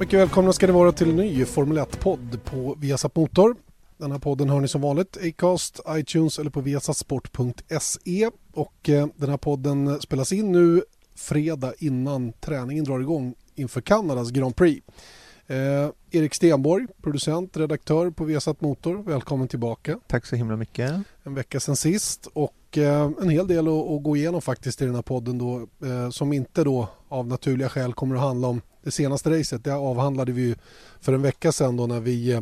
Mycket välkomna ska ni vara till en ny Formel 1-podd på Viasat Motor. Den här podden hör ni som vanligt Acast, iTunes eller på viasatsport.se. Och eh, den här podden spelas in nu fredag innan träningen drar igång inför Kanadas Grand Prix. Eh, Erik Stenborg, producent, redaktör på Viasat Motor. Välkommen tillbaka. Tack så himla mycket. En vecka sedan sist och eh, en hel del att, att gå igenom faktiskt i den här podden då eh, som inte då av naturliga skäl kommer att handla om det senaste racet. Det avhandlade vi ju för en vecka sedan då när vi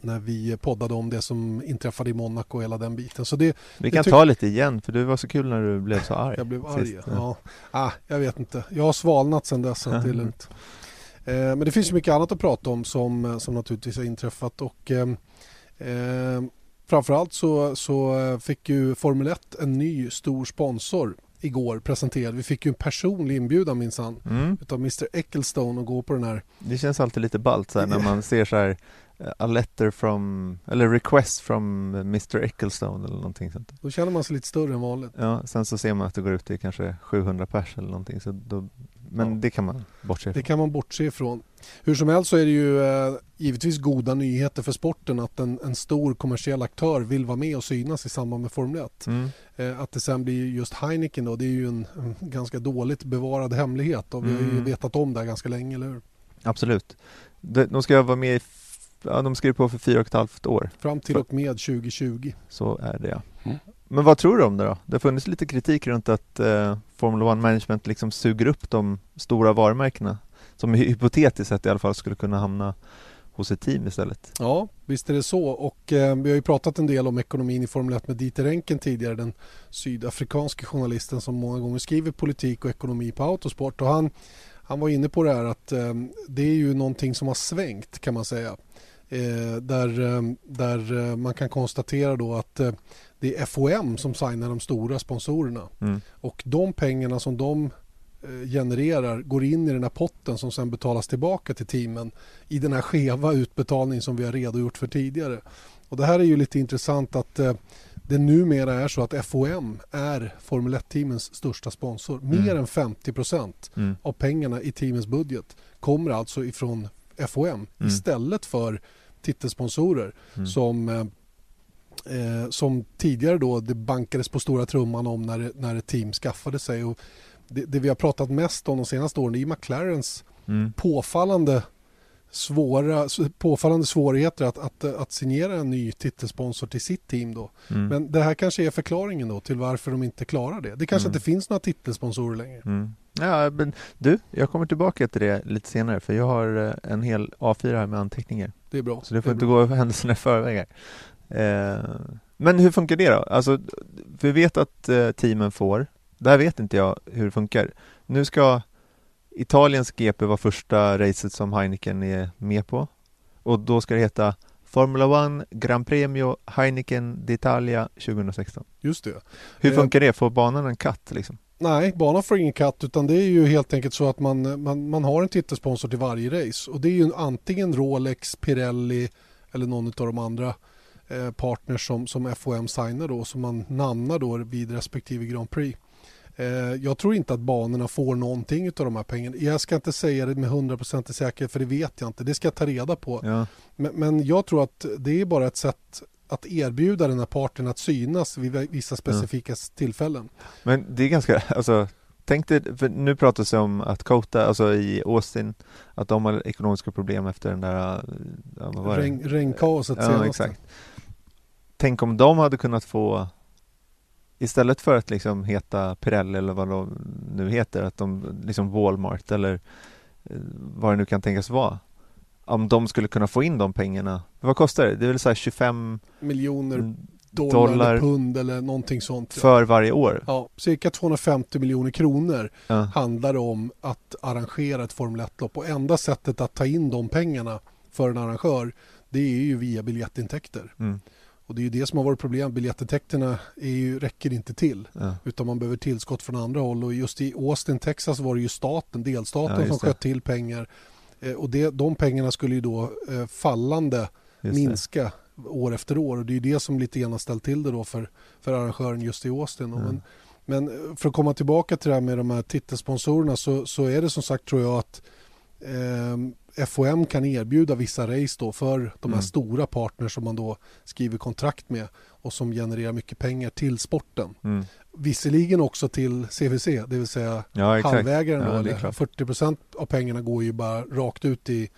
när vi poddade om det som inträffade i Monaco och hela den biten. Så det, Vi det kan tyck- ta lite igen för du var så kul när du blev så arg. Jag blev arg. sist. Ja. Ah, jag vet inte. Jag har svalnat sedan dess så det är lugnt. Eh, men det finns mycket annat att prata om som, som naturligtvis har inträffat och eh, eh, framförallt så, så fick ju Formel 1 en ny stor sponsor igår presenterad. Vi fick ju en personlig inbjudan minsann Mm. utav Mr Ecclestone att gå på den här. Det känns alltid lite ballt så här, när man ser så här eh, A letter from, eller request from Mr Ecclestone eller någonting sånt. Då känner man sig lite större än vanligt. Ja, sen så ser man att det går ut till kanske 700 pers eller någonting så då, men Ja. det kan man bortse Det ifrån. kan man bortse ifrån. Hur som helst så är det ju eh, givetvis goda nyheter för sporten att en, en stor kommersiell aktör vill vara med och synas i samband med Formel 1. Mm. Eh, att det sen blir just Heineken då, det är ju en, en ganska dåligt bevarad hemlighet och vi har ju Mm. vetat om det här ganska länge, eller hur? Absolut. De, de ska vara med i, ja, de skriver på för fyra och ett halvt år. Fram till och med 2020. Så är det ja. Mm. Men vad tror du om det då? Det har funnits lite kritik runt att eh, Formula One Management liksom suger upp de stora varumärkena som hypotetiskt sett i alla fall skulle kunna hamna hos ett team istället. Ja, visst är det så. Och eh, vi har ju pratat en del om ekonomin i Formel 1 med Dieter Enken tidigare, den sydafrikanske journalisten som många gånger skriver politik och ekonomi på Autosport. Och han, han var inne på det här att eh, det är ju någonting som har svängt kan man säga. Eh, där, eh, där eh, man kan konstatera då att eh, det är FOM som signar de stora sponsorerna. Mm. Och de pengarna som de eh, genererar går in i den här potten som sen betalas tillbaka till teamen i den här skeva utbetalning som vi har redogjort för tidigare. Och det här är ju lite intressant att eh, det numera är så att FOM är Formel 1-teamens största sponsor. Mer Mm. än 50 procent Mm. av pengarna i teamens budget kommer alltså ifrån FOM istället för titelsponsorer Mm. som eh, som tidigare då det bankades på stora trumman om när, när ett team skaffade sig. Och det, det vi har pratat mest om de senaste åren är McLarens Mm. påfallande, svåra, påfallande svårigheter att, att, att signera en ny titelsponsor till sitt team. Då. Mm. Men det här kanske är förklaringen då till varför de inte klarar det. Det kanske Mm. inte finns några titelsponsorer längre. Mm. Ja, men du, jag kommer tillbaka till det lite senare för jag har eh, en hel A4 här med anteckningar. Det är bra. Så du får inte bra. gå händelserna i förväg här. Eh, men hur funkar det då? Alltså, vi vet att eh, teamen får, där vet inte jag hur det funkar. Nu ska Italiens GP vara första racet som Heineken är med på och då ska det heta Formula 1 Gran Premio Heineken d'Italia 2016. Just det. Hur Eh, funkar det? Får banan en katt liksom? Nej, banan får ingen katt utan det är ju helt enkelt så att man, man, man har en titelsponsor till varje race och det är ju antingen Rolex, Pirelli eller någon av de andra eh, partners som, som FOM signar då som man namnar då vid respektive Grand Prix. Eh, jag tror inte att banorna får någonting av de här pengarna. Jag ska inte säga det med 100% säkerhet för det vet jag inte. Det ska jag ta reda på. Ja, Men, men jag tror att det är bara ett sätt att erbjuda den här parten att synas vid vissa specifika tillfällen. men det är ganska, alltså Tänk dig, för nu pratas det om att Kota, alltså i Austin, att de har ekonomiska problem efter den där, ja, vad var det? Regn, regnkaoset Ja, senaste. exakt. Tänk om de hade kunnat få Istället för att liksom heta Pirelli eller vad de nu heter, att de liksom Walmart eller eh, vad det nu kan tänkas vara. Om de skulle kunna få in de pengarna. Vad kostar det? Det är väl så här 25 Miljoner dollar, Dollar. eller pund eller någonting sånt. för varje år. Ja, cirka 250 miljoner kronor Ja. handlar det om att arrangera ett Formel 1-lopp och enda sättet att ta in de pengarna för en arrangör det är ju via biljettintäkter. Mm. Och det är ju det som har varit problemet. Biljettintäkterna är ju, räcker inte till Ja. utan man behöver tillskott från andra håll och just i Austin, Texas var det ju staten, Ja, delstaten just som det. sköt till pengar Eh, och det, de pengarna skulle ju då eh, fallande Just det. minska år efter år och det är ju det som lite grann har ställt till det då för, för arrangören just i Austin. Ja. Men, men för att komma tillbaka till det här med de här titelsponsorerna så, så är det som sagt tror jag att eh, FOM kan erbjuda vissa race då för de här Mm. stora partners som man då skriver kontrakt med och som genererar mycket pengar till sporten. Mm. Visserligen också till CVC, det vill säga Ja, halvägaren. Ja, då, det är eller klart. 40% av pengarna går ju bara rakt ut i,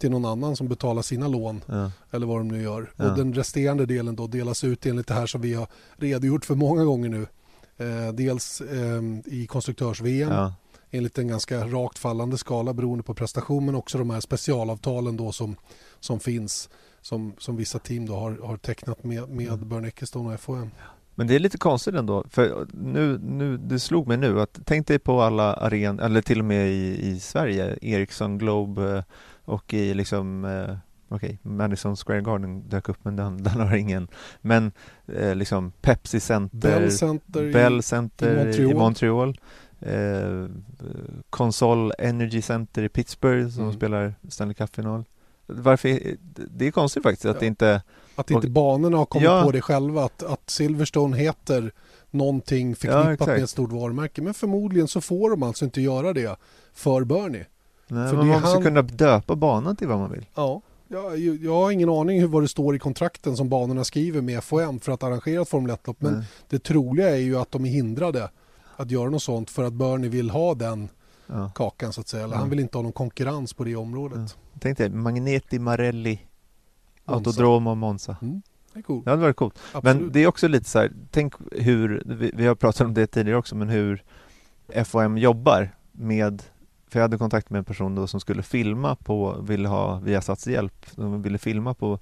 till någon annan som betalar sina lån Ja. eller vad de nu gör. Ja. Och den resterande delen då delas ut enligt det här som vi har redogjort för många gånger nu. Eh, dels eh, i konstruktörs-VM Ja. Enligt en ganska rakt fallande skala beroende på prestation men också de här specialavtalen då som, som finns som, som vissa team då har, har tecknat med, med Mm. Björn Eckestone och FOM. Men det är lite konstigt ändå, för nu, nu, det slog mig nu att tänk dig på alla arenor, eller till och med i, i Sverige, Ericsson Globe eh, och i liksom, eh, okej, Madison Square Garden dök upp men den, den har ingen, men eh, liksom Pepsi Center, Bell Center Bell i, Center i i Montreal. Montreal, eh, Consol Energy Center i Pittsburgh som Mm. spelar Stanley Cup-final. Varför, det är konstigt faktiskt att Ja. det inte, Att inte Och- banorna har kommit Ja. på det själva. Att, att Silverstone heter någonting Ja, förknippat exakt. med ett stort varumärke. Men förmodligen så får de alltså inte göra det för Bernie. nej, För man måste han- kunna döpa banan till vad man vill. Ja. Jag, jag har ingen aning hur vad det står i kontrakten som banorna skriver med FOM för att arrangera ett Formel 1-lopp. Men Nej. det troliga är ju att de är hindrade att göra något sånt för att Bernie vill ha den Ja. kakan så att säga. Eller Ja. han vill inte ha någon konkurrens på det området. Tänk dig Magneti Marelli Monza. Autodromo Monza. Mm. Det är coolt. Det hade varit coolt. Absolut. Men det är också lite så här, tänk hur, vi, vi har pratat om det tidigare också, men hur FOM jobbar med, för jag hade kontakt med en person då som skulle filma på, ville ha Viasats hjälp, de ville filma på,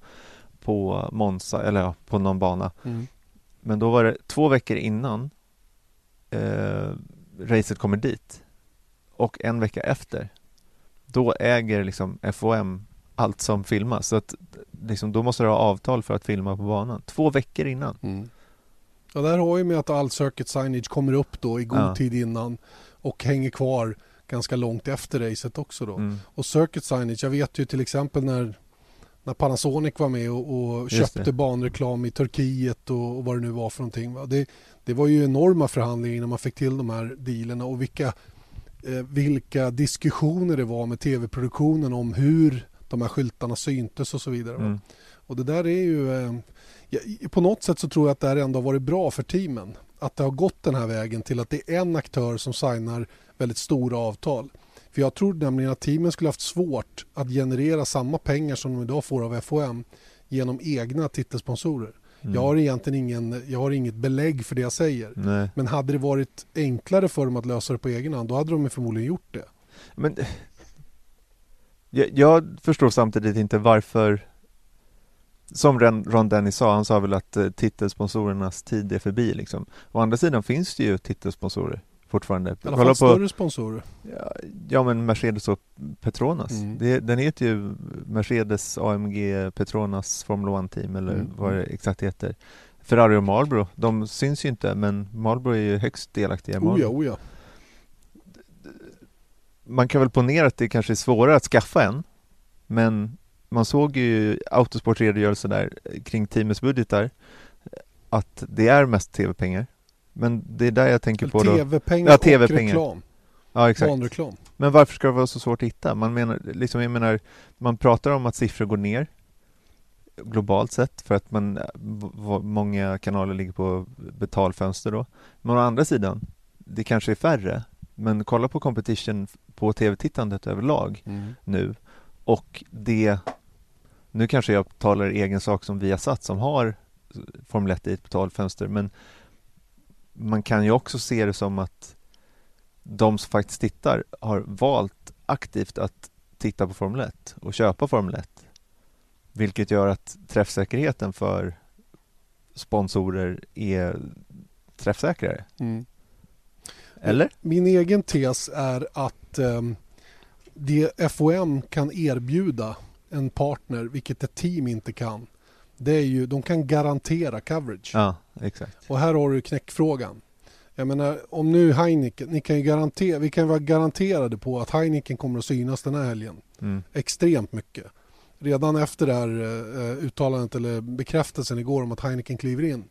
på Monza, eller ja, på någon bana. Mm. Men då var det två veckor innan eh, racet kommer dit och en vecka efter då äger liksom FOM allt som filmas. Så att liksom, då måste du ha avtal för att filma på banan. Två veckor innan. Mm. Ja, där har ju med att all circuit signage kommer upp då i god Ja. tid innan och hänger kvar ganska långt efter racet också då. Mm. Och circuit signage, jag vet ju till exempel när, när Panasonic var med och, och köpte banreklam i Turkiet och, och vad det nu var för någonting. Va? Det, det var ju enorma förhandlingar innan man fick till de här dealerna och vilka, eh, vilka diskussioner det var med tv-produktionen om hur de här skyltarna syntes och så vidare. Mm. Och det där är ju... Eh, på något sätt så tror jag att det här ändå har varit bra för teamen. Att det har gått den här vägen till att det är en aktör som signar väldigt stora avtal. För jag tror nämligen att teamen skulle haft svårt att generera samma pengar som de idag får av FOM genom egna titelsponsorer. Mm. Jag, har egentligen ingen, jag har inget belägg för det jag säger. Nej. Men hade det varit enklare för dem att lösa det på egen hand då hade de förmodligen gjort det. Men jag, jag förstår samtidigt inte varför som Ron Ron Dennis sa, han sa väl att eh, titelsponsorernas tid är förbi liksom. Å andra sidan finns det ju titelsponsorer fortfarande. I alla Kolla fall på, större sponsorer. ja, ja men Mercedes och Petronas. Mm. Det, den heter ju Mercedes AMG Petronas Formula 1 Team eller Mm. vad det exakt heter. Ferrari och Marlboro, de syns ju inte men Marlboro är ju högst delaktiga i Oh ja, Marlboro. oh ja. man kan väl ponera att det kanske är svårare att skaffa en men man såg ju Autosport redogörelse där eh, kring teamets budgetar att det är mest tv-pengar men det är där jag tänker på då TV-pengar Ja, och TV-pengar. reklam. Ja exakt Banreklam. Men varför ska det vara så svårt att hitta? Man menar, liksom, jag menar, man pratar om att siffror går ner globalt sett för att man, många kanaler ligger på betalfönster då. Men å andra sidan, det kanske är färre. Men kolla på competition på tv-tittandet överlag Mm. nu och det nu kanske jag talar i egen sak som Viasat som har Formel 1 i ett betalfönster men man kan ju också se det som att de som faktiskt tittar har valt aktivt att titta på Formel 1 och köpa Formel 1 vilket gör att träffsäkerheten för sponsorer är träffsäkrare. Mm. Eller? Min egen tes är att ehm, det FOM kan erbjuda en partner, vilket ett team inte kan, det är ju, de kan garantera coverage. Ja, exakt. Och här har du knäckfrågan. Jag menar, om nu Heineken, ni kan ju garantera, vi kan vara garanterade på att Heineken kommer att synas den här helgen. Mm. Extremt mycket. Redan efter det här eh, uttalandet eller bekräftelsen igår om att Heineken kliver in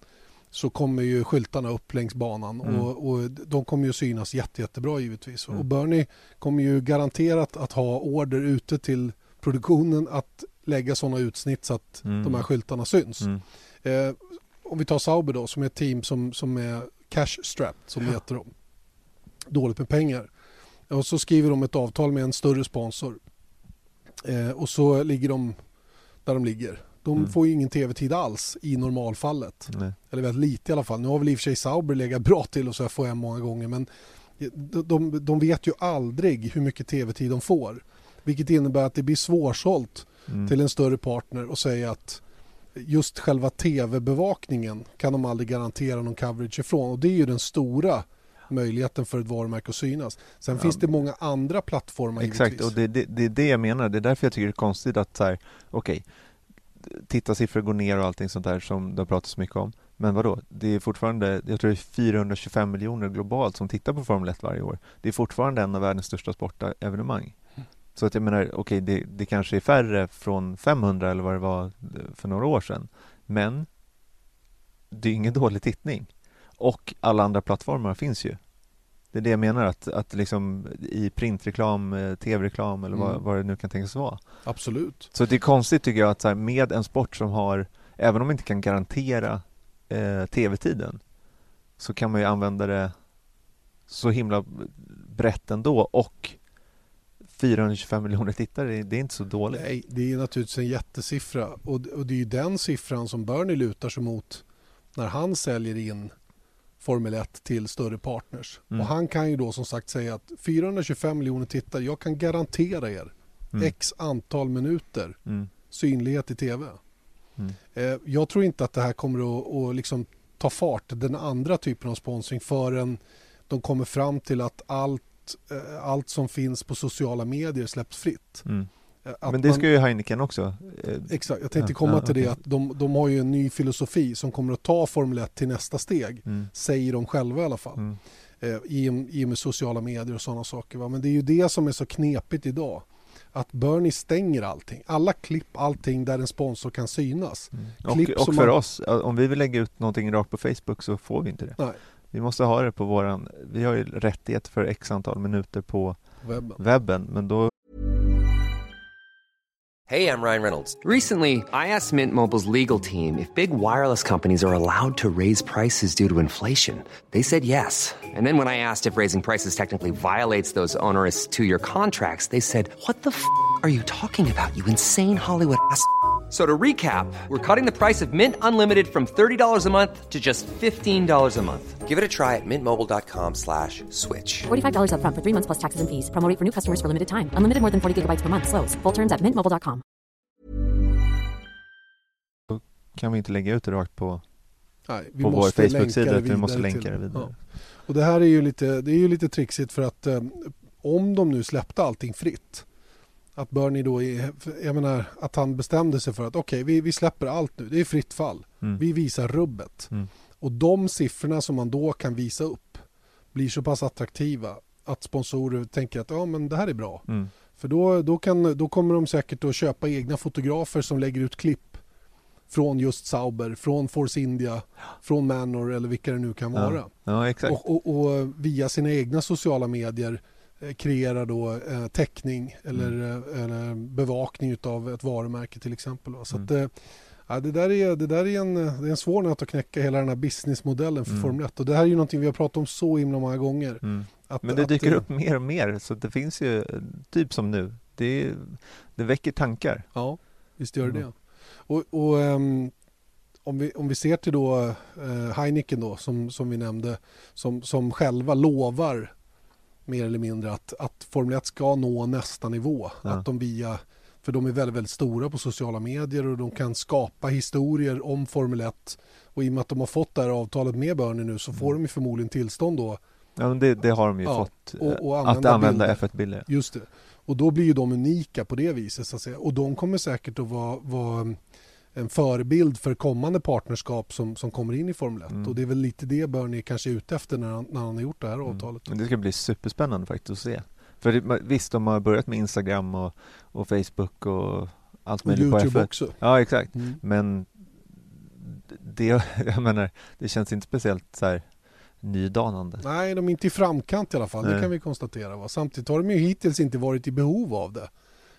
så kommer ju skyltarna upp längs banan Mm. och, och de kommer ju synas jätte, jättebra givetvis. Mm. Och Bernie kommer ju garanterat att ha order ute till produktionen att lägga sådana utsnitt så att Mm. de här skyltarna syns. Mm. Eh, om vi tar Sauber då som är ett team som, som är cash strapped som det Ja. heter. Dem. Dåligt med pengar. Och så skriver de ett avtal med en större sponsor. Eh, och så ligger de där de ligger. De Mm. får ju ingen tv-tid alls i normalfallet. Nej. Eller väldigt lite i alla fall. Nu har väl i och för sig Sauber legat bra till och så FOM många gånger men de, de, de vet ju aldrig hur mycket tv-tid de får. Vilket innebär att det blir svårsålt Mm. till en större partner och säga att just själva tv-bevakningen kan de aldrig garantera någon coverage ifrån och det är ju den stora möjligheten för ett varumärke att synas. Sen Ja. finns det många andra plattformar Exakt, givetvis. och det, det, det är det jag menar. Det är därför jag tycker det är konstigt att så här, okej, tittarsiffror går ner och allting sånt där som det har pratats så mycket om. Men vadå, det är fortfarande, jag tror det är 425 miljoner globalt som tittar på Formel 1 varje år. Det är fortfarande en av världens största sportevenemang. Så att jag menar, okej, det, det kanske är färre från 500 eller vad det var för några år sedan. Men det är ingen dålig tittning. Och alla andra plattformar finns ju. Det är det jag menar, att, att liksom i printreklam, eh, tv-reklam eller vad, Mm. vad det nu kan tänkas vara. Absolut. Så det är konstigt tycker jag att så här, med en sport som har, även om man inte kan garantera eh, tv-tiden, så kan man ju använda det så himla brett ändå och 425 miljoner tittare, det är inte så dåligt. Nej, det är naturligtvis en jättesiffra och, och det är ju den siffran som Bernie lutar sig mot när han säljer in Formel 1 till större partners. Mm. Och han kan ju då som sagt säga att 425 miljoner tittare, jag kan garantera er Mm. x antal minuter Mm. synlighet i tv. Mm. Eh, jag tror inte att det här kommer att, att liksom ta fart, den andra typen av sponsring, förrän de kommer fram till att allt, eh, allt som finns på sociala medier släpps fritt. Mm. Eh, Men det man- ska ju Heineken också. Eh, Exakt, jag tänkte Ja, komma ja, till det okej. att de, de har ju en ny filosofi som kommer att ta Formel 1 till nästa steg. Mm. Säger de själva i alla fall. Mm. Eh, i, I och med sociala medier och sådana saker. Va? Men det är ju det som är så knepigt idag. Att Bernie stänger allting. Alla klipp, allting där en sponsor kan synas. Klipp Och, och som för man- oss, om vi vill lägga ut någonting rakt på Facebook så får vi inte det. Nej, Vi måste ha det på våran, vi har ju rättighet för x antal minuter på webben. webben, men då Hey, I'm Ryan Reynolds. Recently, I asked Mint Mobile's legal team if big wireless companies are allowed to raise prices due to inflation. They said yes. And then when I asked if raising prices technically violates those onerous two year contracts, they said, What the f are you talking about, you insane Hollywood ass? So to recap, we're cutting the price of Mint Unlimited from $30 a month to just $15 a month. Give it a try at mintmobile.com slash switch. $45 upfront for three months plus taxes and fees. Promo rate for new customers for limited time. Unlimited more than 40 gigabytes per month. Slows. Full terms at mintmobile.com. kan vi inte lägga ut det rakt på, Nej, vi på vår Facebook-sida, vi måste länka det vidare. Ja. Och det här är ju lite, det är ju lite trixigt för att eh, om de nu släppte allting fritt att Bernie då, är, jag menar att han bestämde sig för att okej vi, vi släpper allt nu, det är fritt fall. Mm. Vi visar rubbet. Mm. Och de siffrorna som man då kan visa upp blir så pass attraktiva att sponsorer tänker att ja men det här är bra. Mm. För då, då, kan, då kommer de säkert att köpa egna fotografer som lägger ut klipp från just Sauber, från Force India, från Manor eller vilka det nu kan vara. Ja. ja. Och, och, och via sina egna sociala medier kreera då eh, täckning eller, Mm. eh, eller bevakning av ett varumärke till exempel. va. Så Mm. att, eh, ja, det där, är, det där är, en, det är en svår nöt att knäcka hela den här businessmodellen för Mm. Formel 1 och det här är ju någonting vi har pratat om så himla många gånger. Mm. Att, Men det att, dyker eh, upp mer och mer, så det finns ju, eh, typ som nu, det, det väcker tankar. Ja, visst gör det Mm. det. Och, och ehm, om, vi, om vi ser till då eh, Heineken då som, som vi nämnde som, som själva lovar mer eller mindre att, att Formel 1 ska nå nästa nivå. Ja. Att de via För de är väldigt, väldigt stora på sociala medier och de kan skapa historier om Formel 1. Och i och med att de har fått det här avtalet med Bernie nu så får de ju förmodligen tillstånd då Ja, men det, det har de ju Ja, fått. och- eh, och att använda använda bilder. F1-bilder. Just det. Och då blir ju de unika på det viset så att säga. Och de kommer säkert att vara, vara en förebild för kommande partnerskap som, som kommer in i Formel 1. Mm. Och det är väl lite det Bernie kanske är ute efter när han, när han har gjort det här Mm. avtalet. Men det ska bli superspännande faktiskt att se. För det, visst, de har börjat med Instagram och, och Facebook och allt möjligt på Youtube F1. också. Ja, exakt. Mm. Men det, jag menar, det känns inte speciellt så här nydanande. Nej, de är inte i framkant i alla fall. Det Nej. kan vi konstatera. Va? Samtidigt har de ju hittills inte varit i behov av det.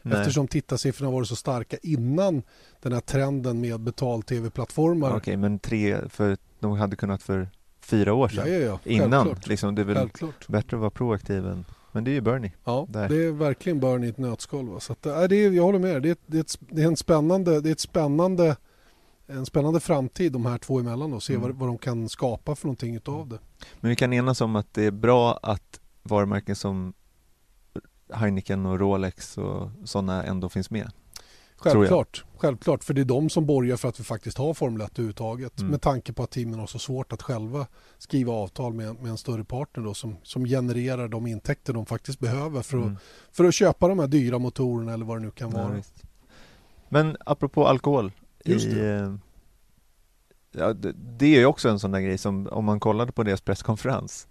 Nej. Eftersom tittarsiffrorna varit så starka innan den här trenden med betal-tv-plattformar. Okej, men tre, för de hade kunnat för fyra år Ja, sedan. ja, ja. Innan, Självklart. liksom, det är väl Självklart. bättre att vara proaktiv än, men det är ju Bernie. Ja, Där. det är verkligen Bernie i ett nötskal. Va? Så att, äh, det är, jag håller med. Det är, det, är ett, det är en spännande, det är ett spännande, en spännande framtid de här två emellan och se Mm. vad, vad de kan skapa för någonting utav det. Men vi kan enas om att det är bra att varumärken som Heineken och Rolex och sådana ändå finns med. Självklart, självklart, för det är de som borgar för att vi faktiskt har Formel 1 överhuvudtaget. Mm. Med tanke på att teamen har så svårt att själva skriva avtal med, med en större partner då, som, som genererar de intäkter de faktiskt behöver för att, Mm. för att köpa de här dyra motorerna eller vad det nu kan Ja, vara. visst. Men apropå alkohol. Just i, det. eh, Ja, det, det är ju också en sån där grej som om man kollade på deras presskonferens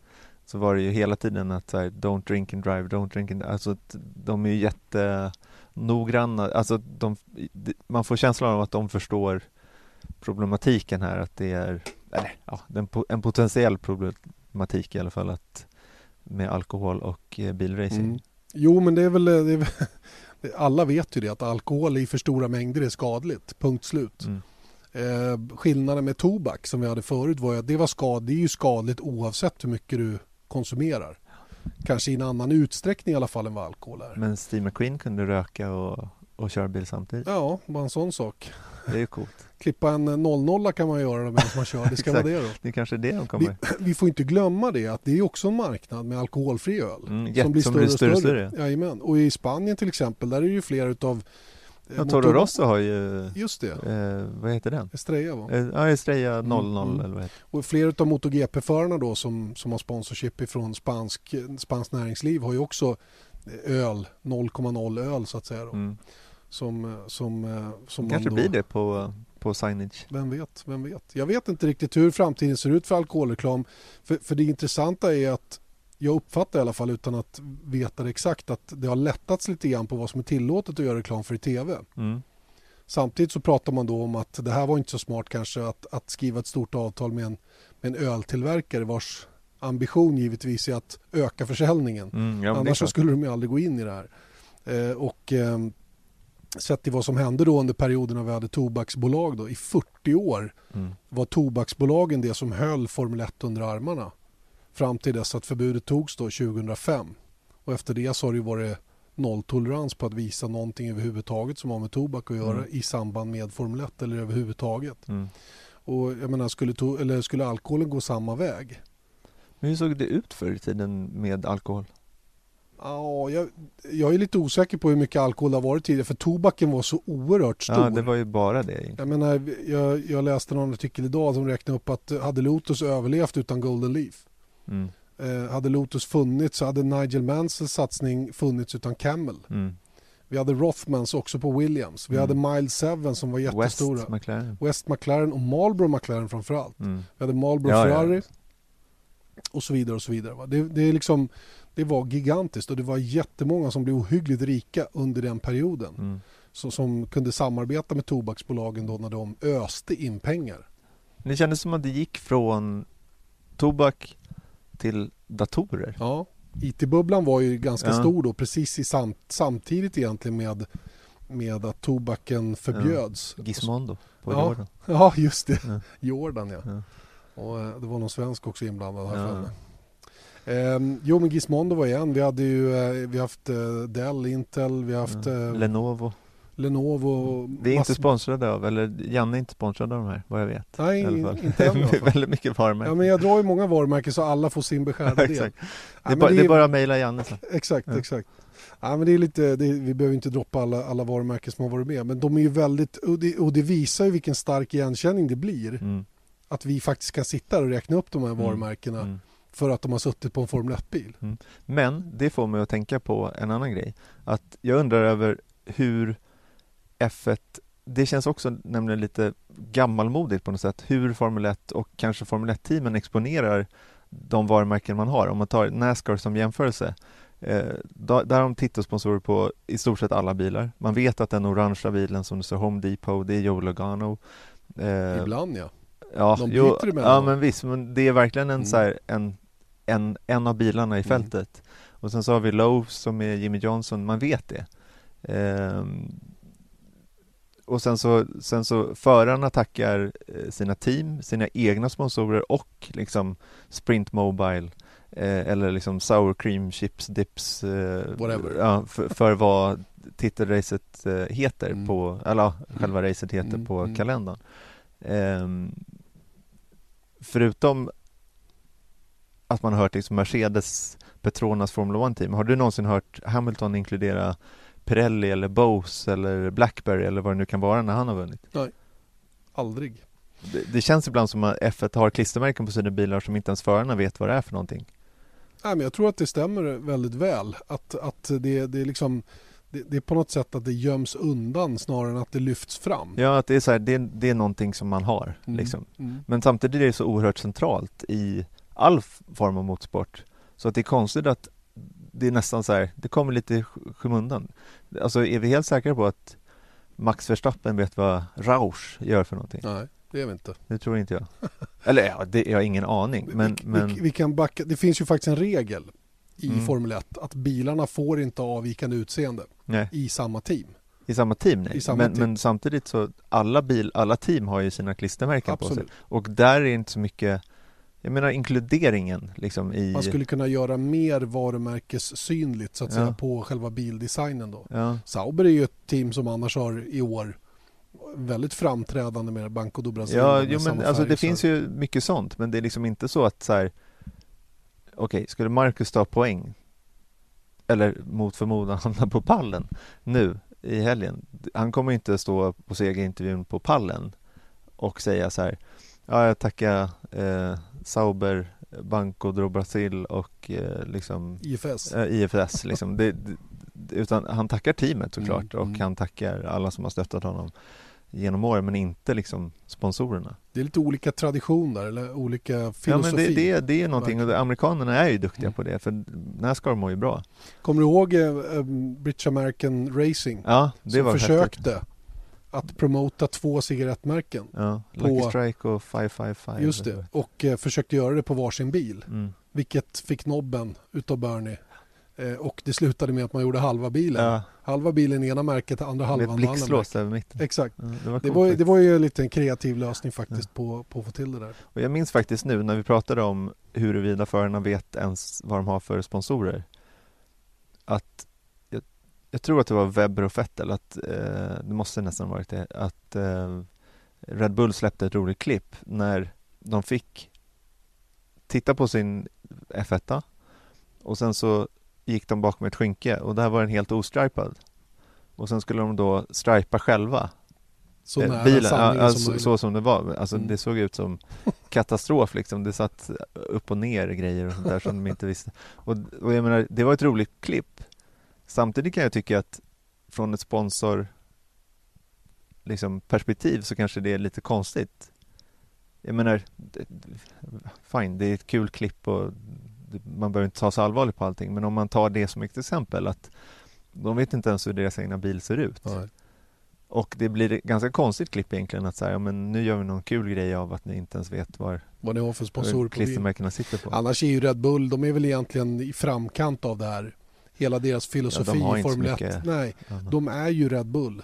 så var det ju hela tiden att så här, don't drink and drive, don't drink and. Alltså de är ju jättenoggranna. Alltså de, man får känslan av att de förstår problematiken här att det är eller, ja, en potentiell problematik i alla fall att med alkohol och eh, bilracing. Mm. Jo, men det är väl... Det är väl alla vet ju det att alkohol i för stora mängder är skadligt. Punkt slut. Mm. Eh, skillnaden med tobak som vi hade förut var ju att det, var skad, det är ju skadligt oavsett hur mycket du konsumerar. Kanske i en annan utsträckning i alla fall än vad alkohol är. Men Steve McQueen kunde röka och, och köra bil samtidigt. Ja, bara en sån sak. Det är ju coolt. Klippa en 00 kan man göra medan man kör. Det ska vara det då. Det är kanske är det de Vi, kommer... vi får inte glömma det att det är också en marknad med alkoholfri öl. Mm, jätte- som blir större och större. Jajamän. Och i Spanien till exempel, där är det ju flera utav... eh, Ja, Toro motor- Rosso har ju... Just det, Eh, vad heter den? Estrella va? Eh, Ja, Estrella 00 mm. eller vad heter Och flera av MotoGP-förarna då som, som har sponsorship ifrån spansk, spansk näringsliv har ju också öl, 0,0 öl så att säga. Mm. Som, som, eh, som Kanske man då, blir det på, på signage. Vem vet, vem vet. Jag vet inte riktigt hur framtiden ser ut för alkoholreklam. För, för det intressanta är att jag uppfattar i alla fall utan att veta det exakt att det har lättats lite grann på vad som är tillåtet att göra reklam för i tv. Mm. Samtidigt så pratar man då om att det här var inte så smart kanske att, att skriva ett stort avtal med en, med en öltillverkare vars ambition givetvis är att öka försäljningen. Mm, ja, Annars så skulle de ju aldrig gå in i det här. Eh, och eh, sett till vad som hände då under perioden när vi hade tobaksbolag då, i 40 år Mm. var tobaksbolagen det som höll Formel 1 under armarna. Fram till dess att förbudet togs då 2005. Och efter det så har det varit nolltolerans på att visa någonting överhuvudtaget som har med tobak att göra Mm. i samband med Formel 1 eller överhuvudtaget. Mm. Och jag menar, skulle, to- eller skulle alkoholen gå samma väg? Men hur såg det ut förr i tiden med alkohol? Ja, jag, jag är lite osäker på hur mycket alkohol det har varit tidigare för tobaken var så oerhört stor. Ja, det var ju bara det egentligen. Jag menar, jag, jag läste någon artikel idag som räknade upp att hade Lotus överlevt utan Golden Leaf Mm. eh, hade Lotus funnits så hade Nigel Mansells satsning funnits utan Camel. Mm. Vi hade Rothmans också på Williams. Vi Mm. hade Miles 7 som var West jättestora. McLaren. West McLaren och Marlboro McLaren framförallt. Mm. Vi hade Marlboro Ja, ja. Ferrari och så vidare och så vidare. Det, det, är liksom, det var gigantiskt och det var jättemånga som blev ohyggligt rika under den perioden. Mm. Så, som kunde samarbeta med tobaksbolagen då när de öste in pengar. Det kändes som att det gick från tobak till datorer. Ja, IT-bubblan var ju ganska Ja. stor då precis i sam, samtidigt egentligen med, med att tobaken förbjöds. Gizmondo på Ja. Jordan. Ja, just det. Ja. Jordan ja. Ja. Och eh, det var någon svensk också inblandad här Ja. Ehm, jo men Gizmondo var igen. Vi hade ju eh, vi haft eh, Dell, Intel, vi har haft Lenovo. Lenovo. och Vi är inte massor- sponsrade av, eller Janne är inte sponsrad av de här, vad jag vet. Nej, i alla fall. inte än i alla fall. Väldigt mycket varumärken. Ja, men jag drar ju många varumärken så alla får sin beskärda del. exakt. Ja, Det är, bara, det är bara att mejla Janne sen. Exakt, Ja. exakt. Ja, men det är lite, det, vi behöver inte droppa alla, alla varumärken som har varit med men de är ju väldigt, och det, och det visar ju vilken stark igenkänning det blir Mm. att vi faktiskt kan sitta och räkna upp de här varumärkena Mm. för att de har suttit på en Formel 1-bil. Men det får mig att tänka på en annan grej. Att jag undrar över hur F1, det känns också nämligen lite gammalmodigt på något sätt, hur Formel 1 och kanske Formel 1-teamen exponerar de varumärken man har. Om man tar Nascar som jämförelse. Eh, där har de titelsponsorer på i stort sett alla bilar. Man vet att den orangea bilen som det står Home Depot, det är Joe Logano. Eh, Ibland ja. Ja, De jo, ja men visst, men det är verkligen en, Mm. så här, en, en, en av bilarna i Mm. fältet. Och sen så har vi Lowe som är Jimmy Johnson, man vet det. Ehm, och sen så, sen så förarna tackar eh, sina team, sina egna sponsorer och liksom Sprint Mobile eh, eller liksom Sour Cream Chips Dips eh, Whatever. Ja, för, för vad titelracet eh, heter Mm. på, eller ja, själva racet heter Mm, på mm. kalendern. Ehm, förutom att man har hört liksom Mercedes Petronas Formula One-team, har du någonsin hört Hamilton inkludera Pirelli eller Bose eller Blackberry eller vad det nu kan vara när han har vunnit? Aldrig. Det, det känns ibland som att F1 har klistermärken på sina bilar som inte ens förarna vet vad det är för någonting. Nej, men jag tror att det stämmer väldigt väl. Att, att det, det, är liksom, det, det är på något sätt att det göms undan snarare än att det lyfts fram. Ja, att det är så här, det, det är någonting som man har Mm. liksom. Mm. Men samtidigt är det så oerhört centralt i all form av motorsport. Så att det är konstigt att det är nästan så här, det kommer lite i sk- skymundan. Alltså är vi helt säkra på att Max Verstappen vet vad Roush gör för någonting? Nej, det är vi inte. Det tror inte jag. Eller ja, det, jag har ingen aning. Men, vi, men vi, vi kan backa. Det finns ju faktiskt en regel i Mm. Formel 1 att bilarna får inte ha avvikande utseende nej, i samma team. i samma team nej. Samma men, team. men samtidigt så alla bil, alla team har ju sina klistermärken på sig. Absolut. Och där är inte så mycket jag menar inkluderingen liksom i Man skulle kunna göra mer varumärkessynligt så att Ja. säga på själva bildesignen då. Ja, Sauber är ju ett team som annars har i år väldigt framträdande med Banco do Brasil. Ja, jo, men alltså det finns ju mycket sånt, men det är liksom inte så att så här. Okej, skulle Marcus ta poäng eller mot förmodan hamna på pallen nu i helgen. Han kommer inte stå på segerintervjun på pallen och säga så här. Ja, jag tackar eh, Sauber, Banco do Brasil och eh, liksom IFS. eh, IFS liksom. Det, det, utan han tackar teamet såklart Mm, och mm. han tackar alla som har stöttat honom genom åren men inte liksom sponsorerna. Det är lite olika traditioner eller olika Ja filosofi. men det, det, det är någonting och amerikanerna är ju duktiga Mm. på det för Nascar mår ju bra. Kommer du ihåg eh, eh, British American Racing? Ja, det som var häftigt. Att promota två cigarettmärken. Ja, på- Lucky Strike och 555. Just det. Och eh, försökte göra det på varsin bil. Mm. Vilket fick nobben utav Bernie. Eh, och det slutade med att man gjorde halva bilen. Ja, Halva bilen i ena märket, andra halvan i andra märket. över mitten. Exakt. Ja, det var, Det var, det var ju lite en kreativ lösning faktiskt på, på att få till det där. Och jag minns faktiskt nu när vi pratade om huruvida förarna vet ens vad de har för sponsorer. Att jag, tror att det var Webber och Vettel, att eh, det måste nästan varit det, att eh, Red Bull släppte ett roligt klipp när de fick titta på sin F1 och sen så gick de bakom ett skynke och där var den helt ostripad. Och sen skulle de då stripa själva Så Eh, nära bilen, ja, som så, möjligt. så som det var. Alltså, Mm. Det såg ut som katastrof liksom. Det satt upp och ner grejer och sånt där som de inte visste. Och, och jag menar, det var ett roligt klipp. Samtidigt kan jag tycka att från ett sponsor liksom, perspektiv så kanske det är lite konstigt. Jag menar, fine, det är ett kul klipp och man behöver inte ta så allvarligt på allting. Men om man tar det som ett exempel att de vet inte ens hur deras egna bil ser ut. Nej. Och det blir ett ganska konstigt klipp egentligen att säga, ja, men nu gör vi någon kul grej av att ni inte ens vet var Vad ni har för sponsor var på klistermärkena sitter på. Annars är ju Red Bull, de är väl egentligen i framkant av det här. Hela deras filosofi har i inte så Formel 1. mycket Nej, annat. de är ju Red Bull.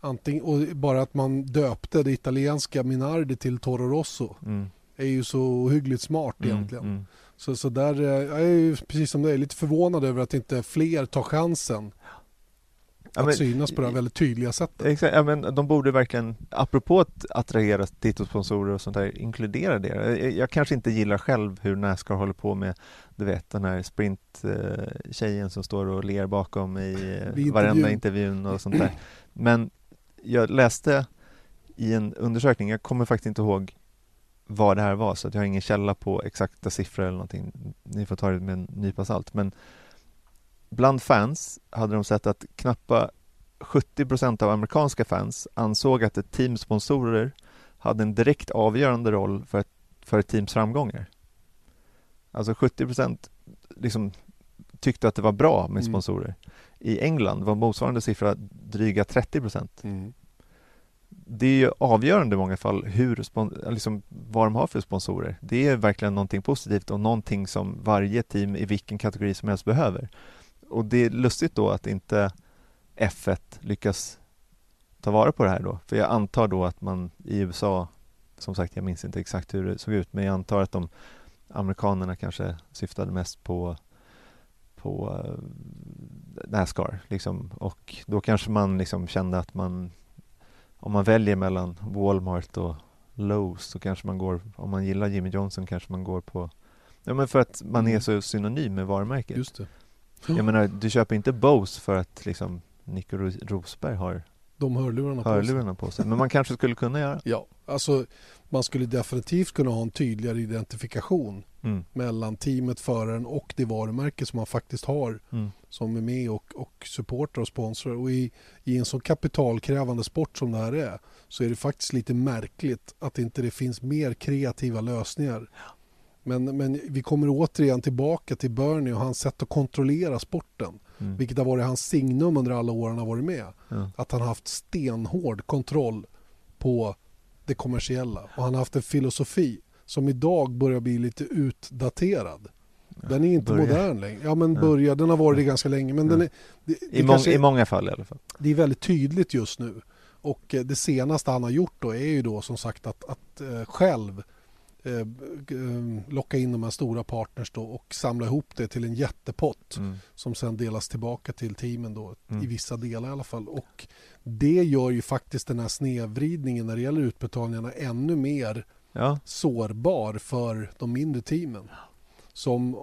Antingen, och bara att man döpte det italienska Minardi till Toro Rosso Mm, är ju så ohyggligt smart mm, egentligen. mm. Så, så där, eh, jag är ju precis som dig lite förvånad över att inte fler tar chansen Ja, att men- synas på det här väldigt tydliga sättet. Exakt, ja, men de borde verkligen, apropå att attrahera titelsponsorer och sånt där, inkludera det. Jag, jag kanske inte gillar själv hur Nascar håller på med, du vet den här sprint-tjejen som står och ler bakom i eh, Vid varenda intervjun. intervjun och sånt där. Men jag läste i en undersökning, jag kommer faktiskt inte ihåg vad det här var så jag har ingen källa på exakta siffror eller någonting. Ni får ta det med en nypa salt. Men bland fans hade de sett att knappt 70% av amerikanska fans ansåg att ett teams sponsorer hade en direkt avgörande roll för ett, för ett teams framgångar. Alltså 70% liksom tyckte att det var bra med Mm. sponsorer. I England var motsvarande siffra dryga 30 Mm. det är ju avgörande i många fall hur, liksom, vad de har för sponsorer. Det är verkligen någonting positivt och någonting som varje team i vilken kategori som helst behöver. Och det är lustigt då att inte F1 lyckas ta vara på det här då. För jag antar då att man i USA, som sagt jag minns inte exakt hur det såg ut, men jag antar att de amerikanerna kanske syftade mest på på eh, Nascar liksom. och då kanske man liksom kände att man om man väljer mellan Walmart och Lowe's så kanske man går, om man gillar Jimmy Johnson kanske man går på Ja men för att man är så synonym med varumärket. Just det. Jag menar, du köper inte Bose för att liksom Nico Ros- Rosberg har De hörlurarna på sig. hörlurarna på sig. Men man kanske skulle kunna göra. Ja, alltså man skulle definitivt kunna ha en tydligare identifikation Mm. mellan teamet, föraren och det varumärke som man faktiskt har Mm. som är med och, och supportar och sponsrar. Och i, i en så kapitalkrävande sport som det här är så är det faktiskt lite märkligt att inte det finns mer kreativa lösningar. Men, men vi kommer återigen tillbaka till Bernie och hans sätt att kontrollera sporten. Mm. Vilket har varit hans signum under alla år han har varit med. Ja. Att han har haft stenhård kontroll på det kommersiella. Och han har haft en filosofi som idag börjar bli lite utdaterad. Den är inte börjar. modern längre. Ja men Ja. börjar, den har varit det ganska länge. Men Ja. den är, det, I, det, mång, kanske, I många fall i alla fall. det är väldigt tydligt just nu. Och eh, det senaste han har gjort då är ju då som sagt att, att eh, själv locka in de här stora partners då och samla ihop det till en jättepott Mm. som sen delas tillbaka till teamen då Mm. i vissa delar i alla fall. Och det gör ju faktiskt den här snedvridningen när det gäller utbetalningarna ännu mer Ja, sårbar för de mindre teamen. Som,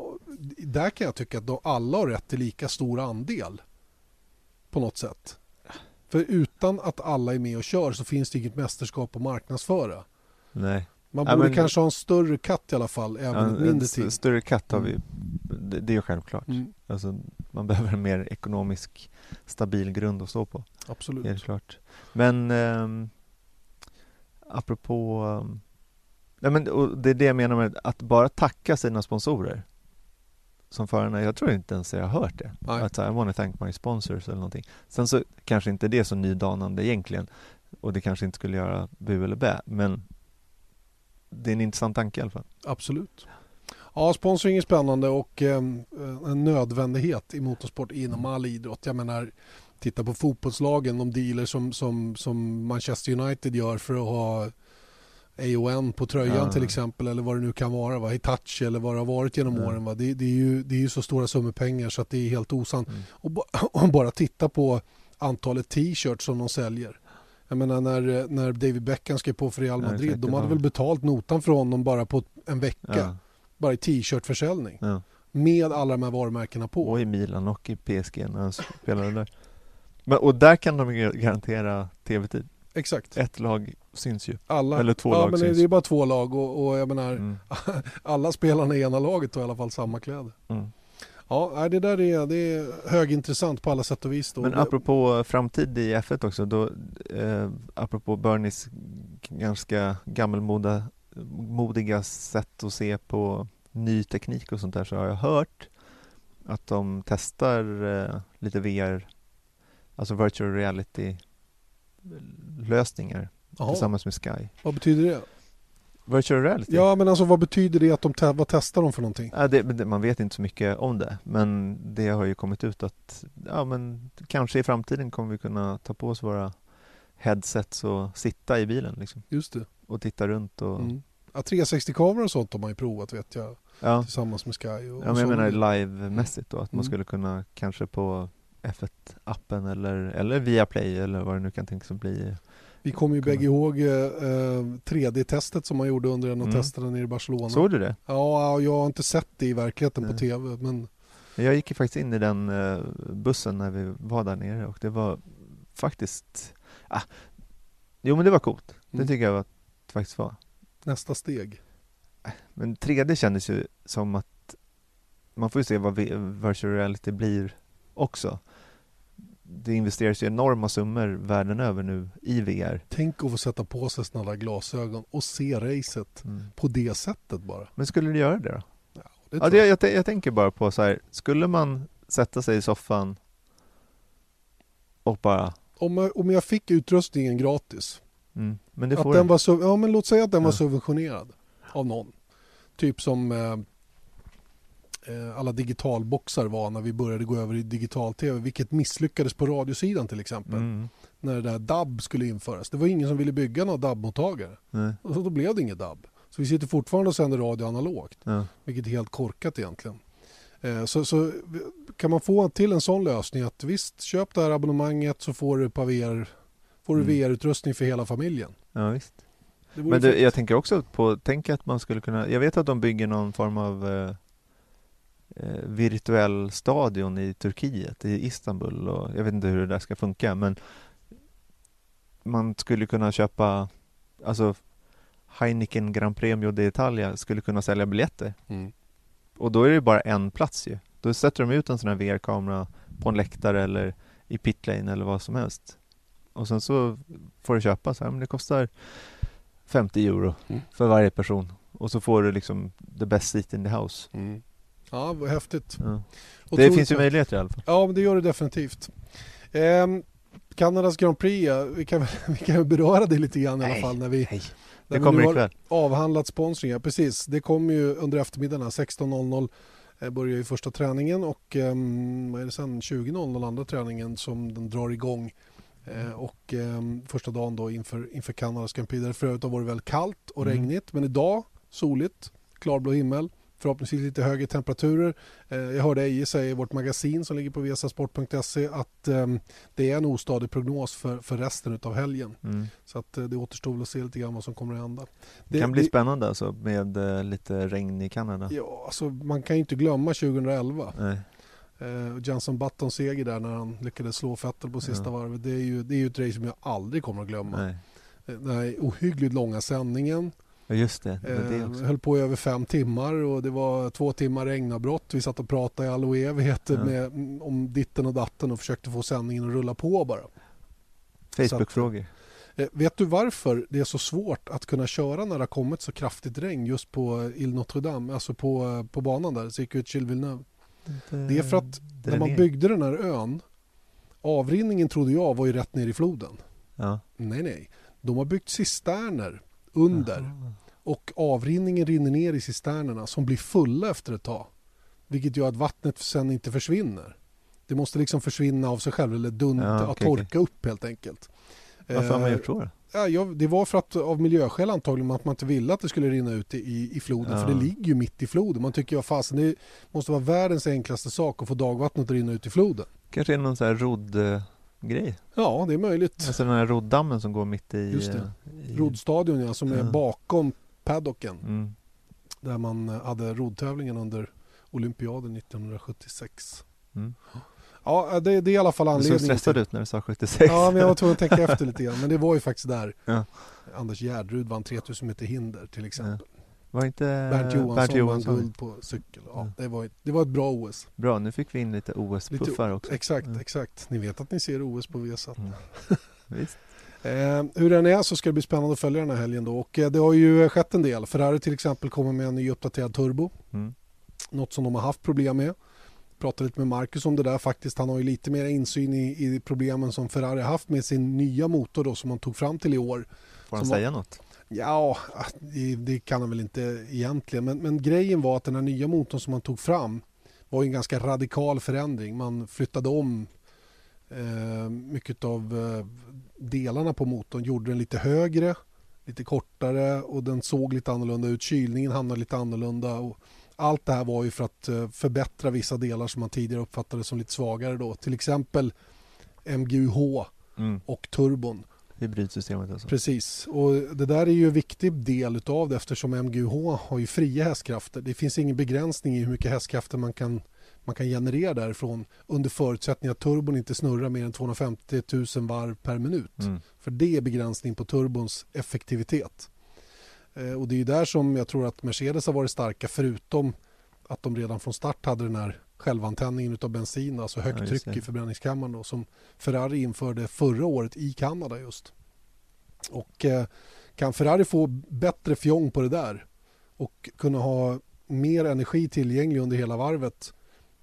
där kan jag tycka att de alla har rätt till lika stor andel på något sätt. För utan att alla är med och kör så finns det inget mästerskap att marknadsföra. nej. Man Ja, borde men- kanske ha en större katt i alla fall, även Ja, ett mindre team. s- större katt har vi. Det, det är ju självklart. Mm, Alltså, man behöver en mer ekonomisk stabil grund att stå på. absolut. Helt klart. Men ehm, apropå nej men, det är det jag menar med att bara tacka sina sponsorer som förarna, jag tror inte ens jag har hört det. Nej. Att så här, I wanna thank my sponsors eller någonting. Sen så kanske inte det är så nydanande egentligen och det kanske inte skulle göra bu eller bä, men det är en intressant tanke i alla fall. Absolut. Ja, sponsring är spännande och eh, en nödvändighet i motorsport inom all idrott. Jag menar, titta på fotbollslagen, de dealer som, som, som Manchester United gör för att ha AON på tröjan Ja. till exempel eller vad det nu kan vara, va? Hitachi eller vad det har varit genom Ja. åren. Va? Det, det, är ju, det är ju så stora summor pengar så att det är helt osant. Mm. Och, och bara titta på antalet t-shirts som de säljer. Jag menar när, när David Beckham skrev på för Real Ja, Madrid, exakt, de hade väl betalt notan för honom bara på en vecka. Ja, Bara i t-shirtförsäljning. ja. Med alla de här varumärkena på. Och i Milan och i PSG när han spelade där. Men, och där kan de garantera tv-tid. Exakt. Ett lag syns ju. Alla, eller två ja, lag men syns. det är bara två lag och, och jag menar Mm. alla spelarna i ena laget har i alla fall samma kläder. Mm. Ja, nej, det där är, det är högintressant på alla sätt och vis. Då. Men apropå framtid i F1 också, då, eh, apropå Bernies ganska gammelmoda modiga sätt att se på ny teknik och sånt där så har jag hört att de testar eh, lite VR, alltså virtual reality lösningar tillsammans med Sky. Vad betyder det? Virtual reality? Ja, men alltså vad betyder det att de te- vad testar de för någonting? Ja, det, det, man vet inte så mycket om det, men det har ju kommit ut att ja, men kanske i framtiden kommer vi kunna ta på oss våra headsets och sitta i bilen liksom, Just det. och titta runt. Och, Mm. Ja, 360-kameror och sånt har man ju provat vet jag ja. tillsammans med Sky. Och, Ja, men jag sådana menar live-mässigt då, att man Mm. skulle kunna kanske på F1-appen eller, eller via Play eller vad det nu kan tänkas bli. Vi kommer ju bägge ihåg eh, eh, 3D-testet som man gjorde under en av Mm. testerna nere i Barcelona. Såg du det? Ja, jag har inte sett det i verkligheten på Nej. TV. Men Jag gick ju faktiskt in i den eh, bussen när vi var där nere och det var faktiskt, ah, jo men det var coolt. Det Mm. tycker jag var, faktiskt var. nästa steg. Men 3D kändes ju som att man får ju se vad vi- virtual reality blir också. Det investeras ju enorma summor världen över nu i VR. Tänk att få sätta på sig där glasögon och se racet på det sättet bara. Men skulle du göra det då? Det Ja, det, jag. jag, tän- jag tänker bara på så här, skulle man sätta sig i soffan och bara, Om, jag, om jag fick utrustningen gratis. mm, men det Att får den du. var ja, men låt säga att den var Ja. subventionerad av någon. Typ som eh, alla digitalboxar var när vi började gå över i digital-tv. Vilket misslyckades på radiosidan till exempel. Mm, När det där DAB skulle införas. Det var ingen som ville bygga några DAB-mottagare. Och så då blev det inget DAB. Så vi sitter fortfarande och sänder radio analogt. ja. Vilket är helt korkat egentligen. Eh, Så, så kan man få till en sån lösning att visst, köp det här abonnemanget så får du, VR, får du Mm. VR-utrustning för hela familjen. ja visst. Men du, jag tänker också på, tänk att man skulle kunna, jag vet att de bygger någon form av eh, eh, virtuell stadion i Turkiet, i Istanbul och jag vet inte hur det där ska funka men man skulle kunna köpa, alltså Heineken Gran Premio d'Italia skulle kunna sälja biljetter Mm. och då är det bara en plats ju. Då sätter de ut en sån här VR-kamera på en läktare eller i pitlane eller vad som helst. Och sen så får du köpa så här, men det kostar 50 euro Mm. för varje person. Och så får du liksom the best seat in the house. Mm. Ja, vad häftigt. Ja. Det finns ju möjligheter i alla fall. Ja, men det gör det definitivt. Ehm, Kanadas Grand Prix, vi kan, vi kan beröra det lite grann i alla Nej, fall när vi, Nej, när det vi kommer nu har avhandlat sponsringar. Precis, det kommer ju under eftermiddagen här, 16.00 eh, börjar ju första träningen och ehm, vad är det sen 20.00 andra träningen som den drar igång. Eh, och ehm, första dagen då inför, inför Kanadas Grand Prix där det för övrigt har varit väldigt kallt och Mm. regnigt men idag soligt, klarblå himmel. Förhoppningsvis lite högre temperaturer. Eh, Jag hörde Eje säga i vårt magasin som ligger på viasasport.se att ehm, det är en ostadig prognos för, för resten av helgen. Mm. Så att eh, det återstår att se lite grann vad som kommer att hända. Det kan bli spännande alltså med eh, lite regn i Kanada. Ja, alltså, man kan ju inte glömma 2011. Nej. Eh, Jenson Buttons seger där när han lyckades slå Vettel på sista Ja. varvet. Det är, ju, det är ju ett race som jag aldrig kommer att glömma. Nej. Den här ohyggligt långa sändningen. Ja, just det. det, var det Eh, också. höll på i över fem timmar och det var två timmar regnavbrott. Vi satt och pratade i all oävighet Ja. med, mm, om ditten och datten och försökte få sändningen att rulla på bara. Facebook-frågor. Eh, vet du varför det är så svårt att kunna köra när det har kommit så kraftigt regn just på eh, Ile Notre Dame, alltså på, eh, på banan där, Circuit Gilles Villeneuve? Det är för att när man byggde den här ön, avrinningen trodde jag var ju rätt ner i floden. Ja. Nej, nej. De har byggt cisterner under Aha. och avrinningen rinner ner i cisternerna som blir fulla efter ett tag. Vilket gör att vattnet sen inte försvinner. Det måste liksom försvinna av sig själv eller dun- Ja, att okej, torka upp helt enkelt. Varför har man Eh, gjort så? Ja, det var för att av miljöskäl antagligen att man inte ville att det skulle rinna ut i, i floden. Ja. För det ligger ju mitt i floden. Man tycker ju fasen det måste vara världens enklaste sak att få dagvattnet att rinna ut i floden. Kanske är någon sån här rodd-grej? Ja, det är möjligt. Alltså den här roddammen som går mitt i... Just det. eh, i- Roddstadion ja, som är Ja. bakom paddocken. Mm. Där man eh, hade roddtävlingen under olympiaden 1976. Mm. Ja, det, det är i alla fall Du såg anledningen. stressad till- ut när du sa 76. Ja, men jag var tvungen att tänka efter lite grann. Men det var ju faktiskt där Ja. Anders Gärdrud vann 3000 meter hinder till exempel. Var inte Bernt Johansson, Bernt vann Johansson? guld på cykel. Ja, Ja. det, var, det var ett bra OS. Bra, nu fick vi in lite OS-puffar också. Exakt, Mm. exakt. Ni vet att ni ser OS på Viasat. Mm. Visst. Eh, hur den är så ska det bli spännande att följa den här helgen då. Och eh, det har ju skett en del. Ferrari till exempel kommer med en ny uppdaterad turbo. Mm. Något som de har haft problem med. Pratade lite med Marcus om det där faktiskt. Han har ju lite mer insyn i, i problemen som Ferrari har haft med sin nya motor då som man tog fram till i år. Får han Som var- säga något? Ja, det, det kan han väl inte egentligen. Men, men grejen var att den här nya motorn som man tog fram var en ganska radikal förändring. Man flyttade om eh, mycket av eh, delarna på motorn, gjorde den lite högre, lite kortare och den såg lite annorlunda ut. Kylningen hamnade lite annorlunda. Och allt det här var ju för att eh, förbättra vissa delar som man tidigare uppfattade som lite svagare då. Till exempel MGUH Mm. och turbon. Hybridsystemet alltså. Precis, och det där är ju en viktig del utav det eftersom MGUH har ju fria hästkrafter. Det finns ingen begränsning i hur mycket hästkrafter man kan, man kan generera därifrån under förutsättning att turbon inte snurrar mer än 250 000 varv per minut. Mm. För det är begränsning på turbons effektivitet. Eh, och det är ju där som jag tror att Mercedes har varit starka förutom att de redan från start hade den här självantändningen utav bensin, alltså högt Ja, tryck i förbränningskammaren då, som Ferrari införde förra året i Kanada just. Och eh, kan Ferrari få bättre fjong på det där och kunna ha mer energi tillgänglig under hela varvet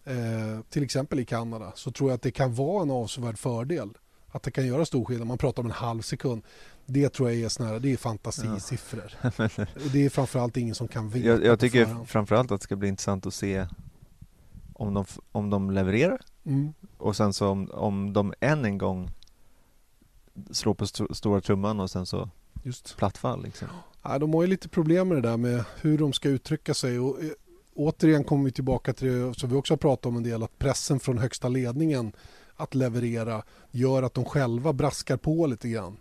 eh, till exempel i Kanada så tror jag att det kan vara en avsevärd fördel. Att det kan göra stor skillnad. Man pratar om en halv sekund. Det tror jag är snarare, det är fantasisiffror. Och det är framförallt ingen som kan veta jag, jag tycker framförallt att det ska bli intressant att se om de, om de levererar Mm. och sen så om, om de än en gång slår på st- stora trumman och sen så Just. plattfall liksom. Ja, de har ju lite problem med det där med hur de ska uttrycka sig. Och, eh, återigen kommer vi tillbaka till det som vi också har pratat om en del, att pressen från högsta ledningen att leverera gör att de själva braskar på lite grann.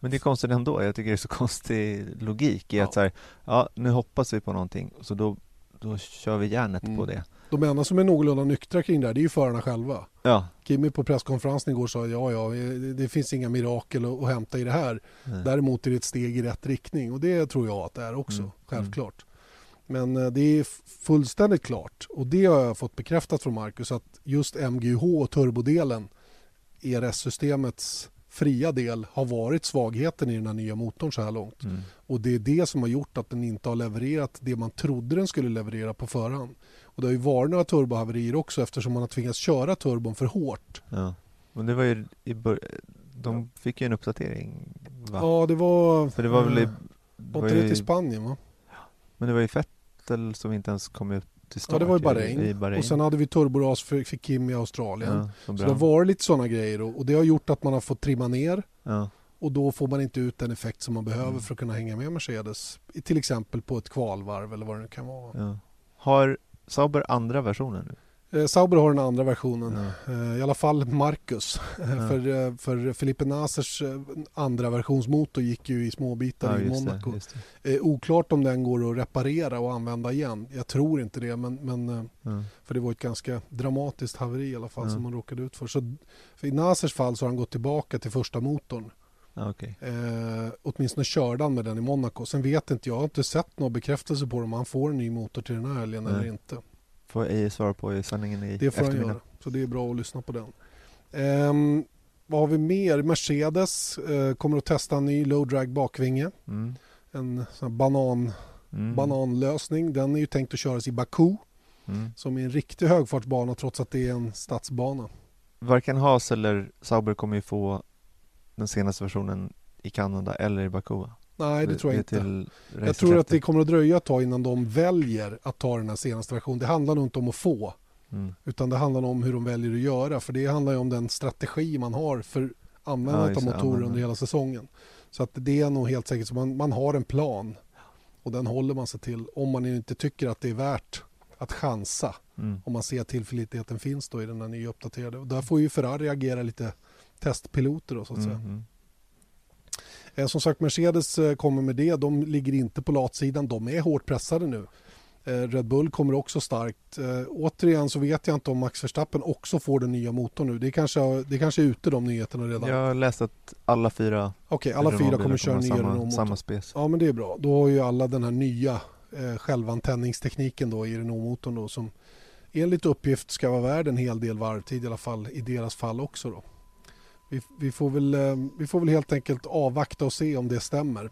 Men det är konstigt ändå, jag tycker det är så konstig logik i Ja. att så här, ja nu hoppas vi på någonting så då, då kör vi järnet Mm. på det. De enda som är någorlunda nyktra kring det här, det är ju förarna själva. Ja, Kimmy på presskonferensen igår sa ja, ja, det, finns inga mirakel att, att hämta i det här. Nej. Däremot är det ett steg i rätt riktning och det tror jag att det är också, Mm. självklart. Men eh, det är fullständigt klart och det har jag fått bekräftat från Marcus att just MGUH och turbodelen, ERS-systemets fria del, har varit svagheten i den här nya motorn så här långt. Mm. Och det är det som har gjort att den inte har levererat det man trodde den skulle leverera på förhand. Och det har ju varit några turbohaverier också eftersom man har tvingats köra turbon för hårt. ja. Men det var ju i bör- de fick ju en uppdatering va? Ja, det var... För det var väl i, eh, var det till Spanien va? Men det var ju Fettel som inte ens kom ut till start Ja, det var i Bahrain. i Bahrain. Och sen hade vi turboras för, för Kim i Australien. ja, Så det har varit lite sådana grejer och, och det har gjort att man har fått trimma ner ja. och då får man inte ut den effekt som man behöver Mm. för att kunna hänga med Mercedes. Till exempel på ett kvalvarv eller vad det nu kan vara. ja. Har Sauber andra versioner nu? Eh, Sauber har den andra versionen. Eh, I alla fall Marcus. Ja. för, eh, för Felipe Nasers andra versionsmotor gick ju i småbitar Ja, i Monaco. det. Eh, oklart om den går att reparera och använda igen. Jag tror inte det, men, men Ja. för det var ett ganska dramatiskt haveri i alla fall som man råkade ut för. Så för I Nasers fall så har han gått tillbaka till första motorn. Ja, okej. Eh, åtminstone körde han med den i Monaco. Sen vet inte jag, jag har inte sett någon bekräftelse på om han får en ny motor till den här helgen eller inte. Får Eje svara på i sändningen i Det får han göra. Så det är bra att lyssna på den. Ehm, vad har vi mer? Mercedes eh, kommer att testa en ny low drag bakvinge. Mm. En sån banan, Mm. bananlösning. Den är ju tänkt att köras i Baku Mm. som är en riktig högfartsbana trots att det är en stadsbana. Varken Haas eller Sauber kommer ju få den senaste versionen i Kanada eller i Baku? Nej, det tror jag inte. Jag tror att det kommer att dröja ett tag innan de väljer att ta den här senaste versionen. Det handlar nog inte om att få, Mm. utan det handlar om hur de väljer att göra. För det handlar ju om den strategi man har för Ja, användandet just av motorer under hela säsongen. Så att det är nog helt säkert så man, man har en plan och den håller man sig till om man inte tycker att det är värt att chansa. Mm. Om man ser att tillförlitligheten finns då i den här nya uppdaterade. Och där får ju Ferrari agera lite testpiloter då, så att Mm. säga. Eh, Som sagt, Mercedes eh, kommer med det. De ligger inte på latsidan. De är hårt pressade nu. Eh, Red Bull kommer också starkt. Återigen så vet jag inte om Max Verstappen också får den nya motorn nu. Det kanske, det kanske är ute de nyheterna redan. Jag har läst att alla fyra Okej, alla fyra Renault-bilar kommer köra nya samma, Renault-motor. samma spec. Ja, men det är bra. Då har ju alla den här nya eh, självantändningstekniken då i Renault-motorn då som enligt uppgift ska vara värd en hel del varvtid i alla fall i deras fall också då. Vi, vi, får väl, eh, vi får väl helt enkelt avvakta och se om det stämmer.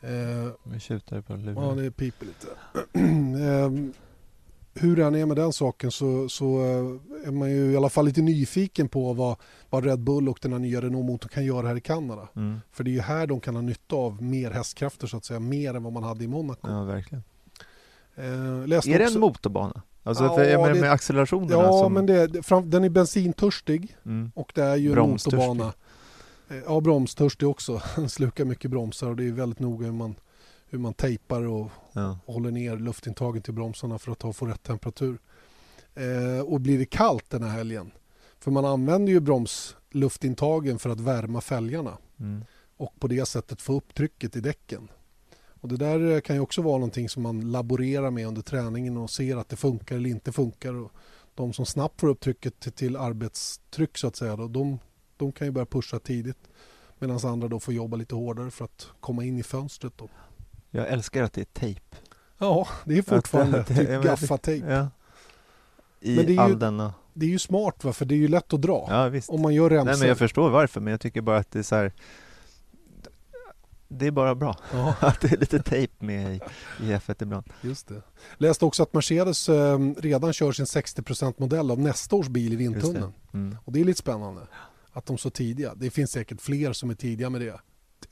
Eh, Vi tjuter på ja, luren. det piper lite. eh, hur det än är med den saken så, så är man ju i alla fall lite nyfiken på vad, vad Red Bull och den här nya Renault-motorn kan göra här i Kanada. Mm. För det är ju här de kan ha nytta av mer hästkrafter så att säga, mer än vad man hade i Monaco. Ja, verkligen. Eh, läste Är det också- en motorbana? Alltså, Ja, jag menar med accelerationerna Ja, som... men det, fram, den är bensintörstig Mm. och det är ju en motorbana. Eh, Ja, bromstörstig också. Den slukar mycket bromsar och det är väldigt noga hur man, hur man tejpar och Ja. och håller ner luftintaget till bromsarna för att ta, få rätt temperatur. Eh, och blir det kallt den här helgen, för man använder ju bromsluftintagen för att värma fälgarna Mm. och på det sättet få upp trycket i däcken. Och det där eh, kan ju också vara någonting som man laborerar med under träningen och ser att det funkar eller inte funkar. Och de som snabbt får upp trycket till, till arbetstryck så att säga, då, de, de kan ju börja pusha tidigt. Medan andra då får jobba lite hårdare för att komma in i fönstret. Då. Jag älskar att det är tejp. Ja, det är fortfarande Att det- typ gaffatejp. Ja. I Men det är ju- all denna... Det är ju smart va, för det är ju lätt att dra. Ja, visst. Om man gör remsor. Nej men jag förstår varför, men jag tycker bara att det är så här... Det är bara bra Ja, att det är lite tejp med i, i F1 ibland. just det. Läste också att Mercedes eh, redan kör sin 60% modell av nästa års bil i vindtunneln. Mm. Och det är lite spännande. Att de är så tidiga. Det finns säkert fler som är tidiga med det. Jag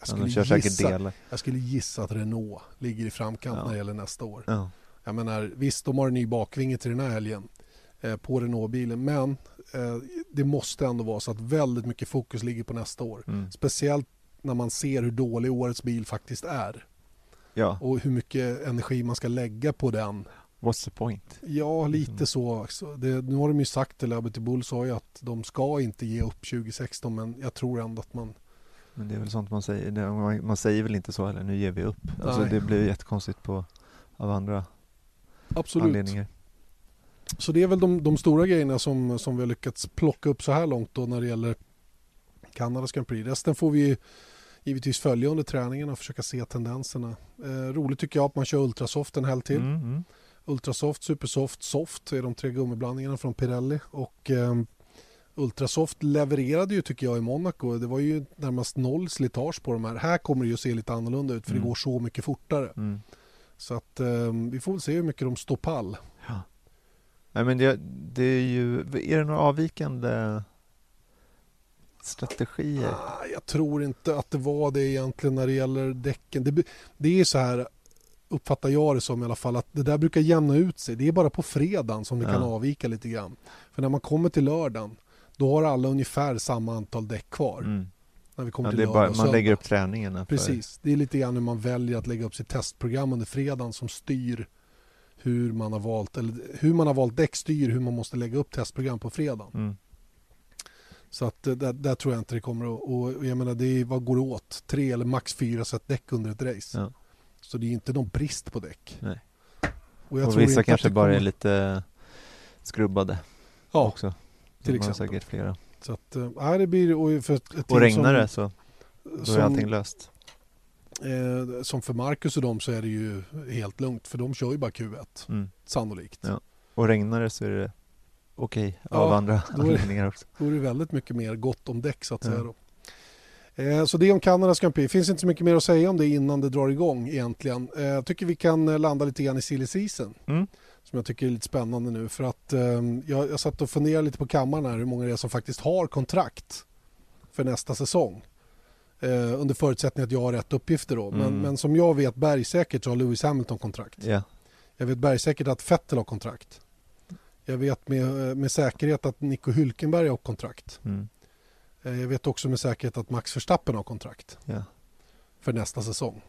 Ja, skulle, säkert gissa, jag skulle gissa att Renault ligger i framkant Ja. när det gäller nästa år. Ja. Jag menar, visst, de har en ny bakvinge till den här helgen eh, på Renault-bilen. Men eh, det måste ändå vara så att väldigt mycket fokus ligger på nästa år. Mm. Speciellt när man ser hur dålig årets bil faktiskt är. ja, och hur mycket energi man ska lägga på den. what's the point? Ja, lite Mm. så. också. Det, nu har de ju sagt, eller Liberty Bull sa ju att de ska inte ge upp 2016 men jag tror ändå att man... Men det är väl sånt man säger, man, säger väl inte så heller, nu ger vi upp. Alltså det blir ju jättekonstigt på, av andra Absolut. anledningar. Så det är väl de, de stora grejerna som, som vi har lyckats plocka upp så här långt då när det gäller Kanadas Grand Prix. Resten får vi givetvis följa under träningen och försöka se tendenserna. Eh, roligt tycker jag att man kör Ultrasoft en helg till. Mm, mm. Ultrasoft, Supersoft, Soft är de tre gummiblandningarna från Pirelli. Och eh, Ultrasoft levererade ju tycker jag i Monaco. Det var ju närmast noll slitage på de här. Här kommer det ju se lite annorlunda ut för Mm. det går så mycket fortare. Mm. Så att eh, vi får väl se hur mycket de står pall. Ja. Nej men det, det är ju, är det några avvikande strategier? Ah, Jag tror inte att det var det egentligen när det gäller däcken. Det, det är så här uppfattar jag det som i alla fall att det där brukar jämna ut sig. Det är bara på fredagen som det kan Ja. avvika lite grann. För när man kommer till lördagen då har alla ungefär samma antal däck kvar. Mm. När vi kommer Ja, till bara, man lägger upp träningarna för, Precis, det är lite grann hur man väljer att lägga upp sitt testprogram under fredagen som styr hur man har valt, eller hur man har valt däck styr hur man måste lägga upp testprogram på fredagen. Mm. Så att eh, där, där tror jag inte det kommer att, och jag menar det är, vad går det åt? Tre eller max fyra set däck under ett race. Ja. Så det är inte någon brist på däck. Nej. Och, jag och tror vissa kanske bara är kommer- lite skrubbade Ja, också. till exempel. säkert flera. så att, nej, det blir, och för ett, Och regnar det så då är allting löst. eh, som för Marcus och dem så är det ju helt lugnt för de kör ju bara Q1 Mm. sannolikt. Ja. Och regnar det så är det okej Ja, av andra är det- anledningar också. Då är det väldigt mycket mer gott om däck så att Ja. säga. Då. Eh, Så det om Kanadas Grand Prix. Det finns inte så mycket mer att säga om det innan det drar igång egentligen. Eh, Jag tycker vi kan eh, landa lite grann i silly season Mm. som jag tycker är lite spännande nu för att eh, jag, jag satt och funderade lite på kammaren här hur många det är som faktiskt har kontrakt för nästa säsong. Eh, under förutsättning att jag har rätt uppgifter då. Men, Mm. men som jag vet bergsäkert så har Lewis Hamilton kontrakt. Ja. Jag vet bergsäkert att Vettel har kontrakt. Jag vet med, med säkerhet att Nico Hülkenberg har kontrakt. Mm. Eh, Jag vet också med säkerhet att Max Verstappen har kontrakt ja. för nästa säsong.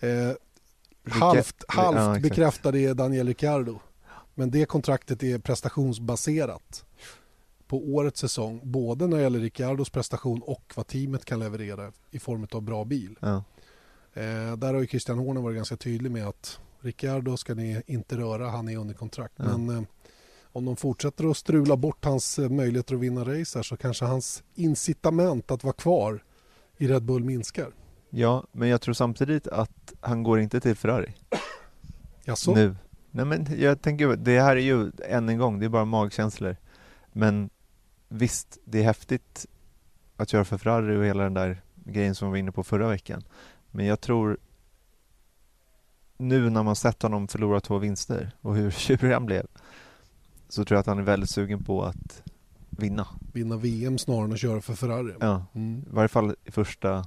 Eh, halvt ja, halvt exakt. bekräftade är Daniel Ricciardo. Men det kontraktet är prestationsbaserat på årets säsong. Både när det gäller Ricciardos prestation och vad teamet kan leverera i form av bra bil. Ja. Eh, där har ju Christian Horner varit ganska tydlig med att Ricciardo ska ni inte röra, han är under kontrakt. Ja. Men eh, om de fortsätter att strula bort hans eh, möjligheter att vinna race här så kanske hans incitament att vara kvar i Red Bull minskar. ja, men jag tror samtidigt att han går inte till Ferrari Jaså? nu. Nej men jag tänker, det här är ju än en gång, det är bara magkänslor. Men visst, det är häftigt att köra för Ferrari och hela den där grejen som vi var inne på förra veckan. Men jag tror nu när man sett honom förlora två vinster och hur tjurig han blev så tror jag att han är väldigt sugen på att vinna. Vinna VM snarare än att köra för Ferrari. Ja, Mm. i varje fall i första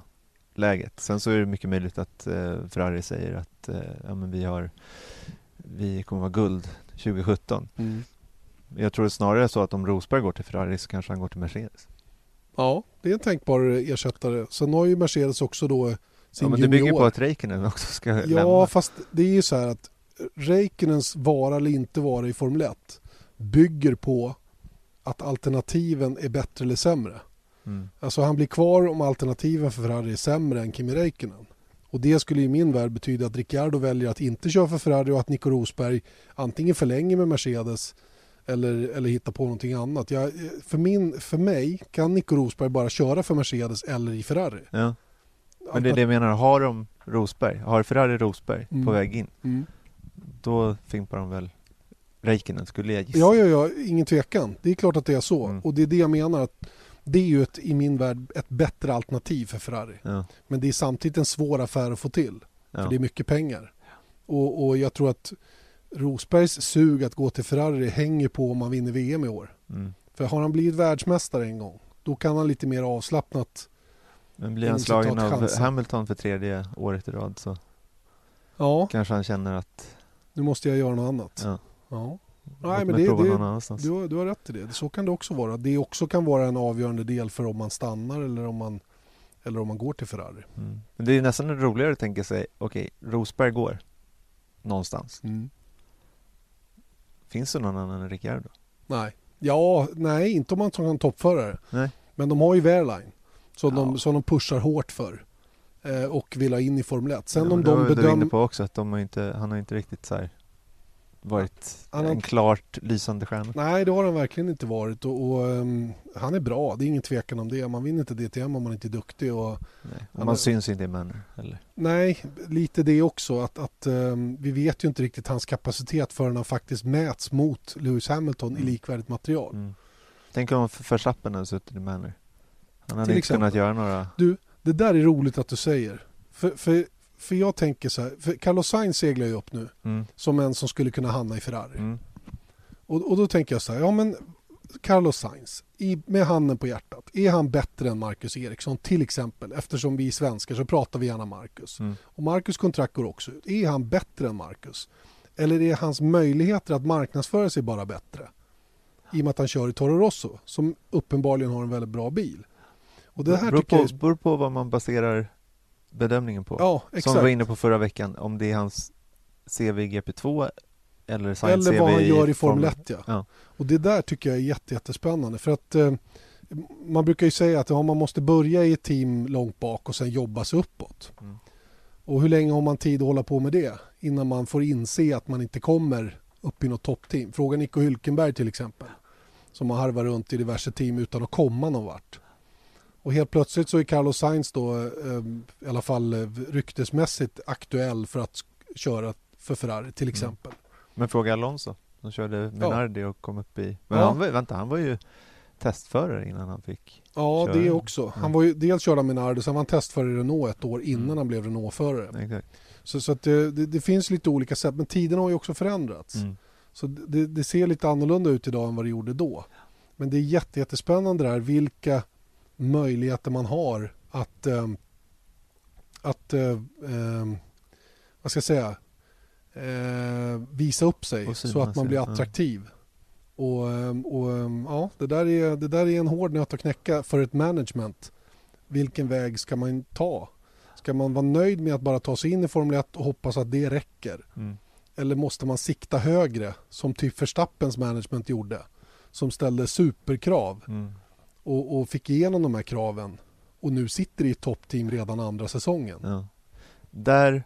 läget. Sen så är det mycket möjligt att eh, Ferrari säger att eh, ja, men vi, har, vi kommer vara guld 2017. Mm. Jag tror snarare så att om Rosberg går till Ferrari så kanske han går till Mercedes. Ja, det är en tänkbar ersättare. Sen har ju Mercedes också då sin Ja, men det bygger junior. på att Räikkönen också ska Ja, lämna. fast det är ju så här att Räikkönens vara eller inte vara i Formel 1 bygger på att alternativen är bättre eller sämre. Mm. Alltså han blir kvar om alternativen för Ferrari är sämre än Kimi Räikkönen. Och det skulle i min värld betyda att Ricciardo väljer att inte köra för Ferrari och att Nico Rosberg antingen förlänger med Mercedes eller, eller hittar på någonting annat. Jag, för, min, för mig kan Nico Rosberg bara köra för Mercedes eller i Ferrari. Ja. Men det är det jag menar, har de Rosberg, har Ferrari Rosberg Mm. på väg in, Mm. då fimpar de väl Räikkönen skulle jag gissa. Ja, ja, ja, ingen tvekan. Det är klart att det är så. Mm. Och det är det jag menar. att Det är ju ett, i min värld ett bättre alternativ för Ferrari. Ja. Men det är samtidigt en svår affär att få till. Ja. För det är mycket pengar. Och, och jag tror att Rosbergs sug att gå till Ferrari hänger på om han vinner VM i år. Mm. För har han blivit världsmästare en gång, då kan han lite mer avslappnat. Men blir han slagen av chansen. Hamilton för tredje året i rad så Ja, kanske han känner att nu måste jag göra något annat. ja, Ja. låt Nej, men det, det, du, har, du har rätt i det. Så kan det också vara. Det också kan vara en avgörande del för om man stannar eller om man, eller om man går till Ferrari. Mm. Men det är nästan roligare att tänka sig, okej, Rosberg går någonstans. Mm. Finns det någon annan än Ricciardo? Nej. Ja, nej, inte om man tar en toppförare. Nej. Men de har ju Wehrlein som, Ja. de, som de pushar hårt för eh, och vill ha in i Formel 1. Sen ja, om de väl du inne bedömer... på också, att de har inte, han har inte riktigt så här varit Han har en klart lysande stjärna. Nej, det har han verkligen inte varit. Och, och ehm, han är bra, det är ingen tvekan om det. Man vinner inte DTM om man inte är duktig. Och, Nej. Och man är- syns inte i Manor heller. nej, lite det också. Att, att ehm, vi vet ju inte riktigt hans kapacitet förrän han faktiskt mäts mot Lewis Hamilton i Mm. likvärdigt material. Mm. Tänk om Verstappen hade suttit i Manor. Han hade Till inte exempel. kunnat göra några... Det där är roligt att du säger. För, för, för jag tänker så här, Carlos Sainz seglar ju upp nu Mm. som en som skulle kunna hamna i Ferrari. Mm. Och, och då tänker jag så här, ja men Carlos Sainz, i, med handen på hjärtat, är han bättre än Marcus Eriksson till exempel? Eftersom vi är svenskar så pratar vi gärna Marcus. Mm. Och Marcus kontrakt går också ut. Är han bättre än Marcus? Eller är hans möjligheter att marknadsföra sig bara bättre? I och med att han kör i Toro Rosso, som uppenbarligen har en väldigt bra bil. Och det här beror, på, jag... beror på vad man baserar bedömningen på. Ja, Som exakt. vi var inne på förra veckan, om det är hans CV i GP2 eller Sainz Eller CV vad han gör i Formel Formel 1. Ja. Ja. Och det där tycker jag är jätte, jättespännande. För att eh, man brukar ju säga att ja, man måste börja i ett team långt bak och sen jobba sig uppåt. Mm. Och hur länge har man tid att hålla på med det innan man får inse att man inte kommer upp i något toppteam? Fråga Nico Hülkenberg till exempel. Som har harvat runt i diverse team utan att komma någon vart. Och helt plötsligt så är Carlos Sainz då eh, i alla fall eh, ryktesmässigt aktuell för att köra för Ferrari till exempel. Men fråga Alonso, som körde Minardi och kom upp i... Men Ja. han var, vänta, han var ju testförare innan han fick... Ja, Kör. det också. Han Ja. var ju, dels körde han Minardi, sen var han testförare i Renault ett år innan Mm. han blev Renault-förare. Exakt. Så, så att det, det, det finns lite olika sätt, men tiderna har ju också förändrats. Mm. Så det, det ser lite annorlunda ut idag än vad det gjorde då. Men det är jätte, jättespännande det här vilka möjligheter man har att, ehm, att eh, ehm, vad ska jag säga, eh, visa upp sig så att man blir ja. attraktiv. Och, ehm, och ja, det där, är, det där är en hård nöt att knäcka för ett management. Vilken väg ska man ta? Ska man vara nöjd med att bara ta sig in i Formel 1 och hoppas att det räcker? Mm. Eller måste man sikta högre som typ Verstappens management gjorde? Som ställde superkrav Mm. Och, och fick igenom de här kraven och nu sitter i toppteam redan andra säsongen. Ja. Där...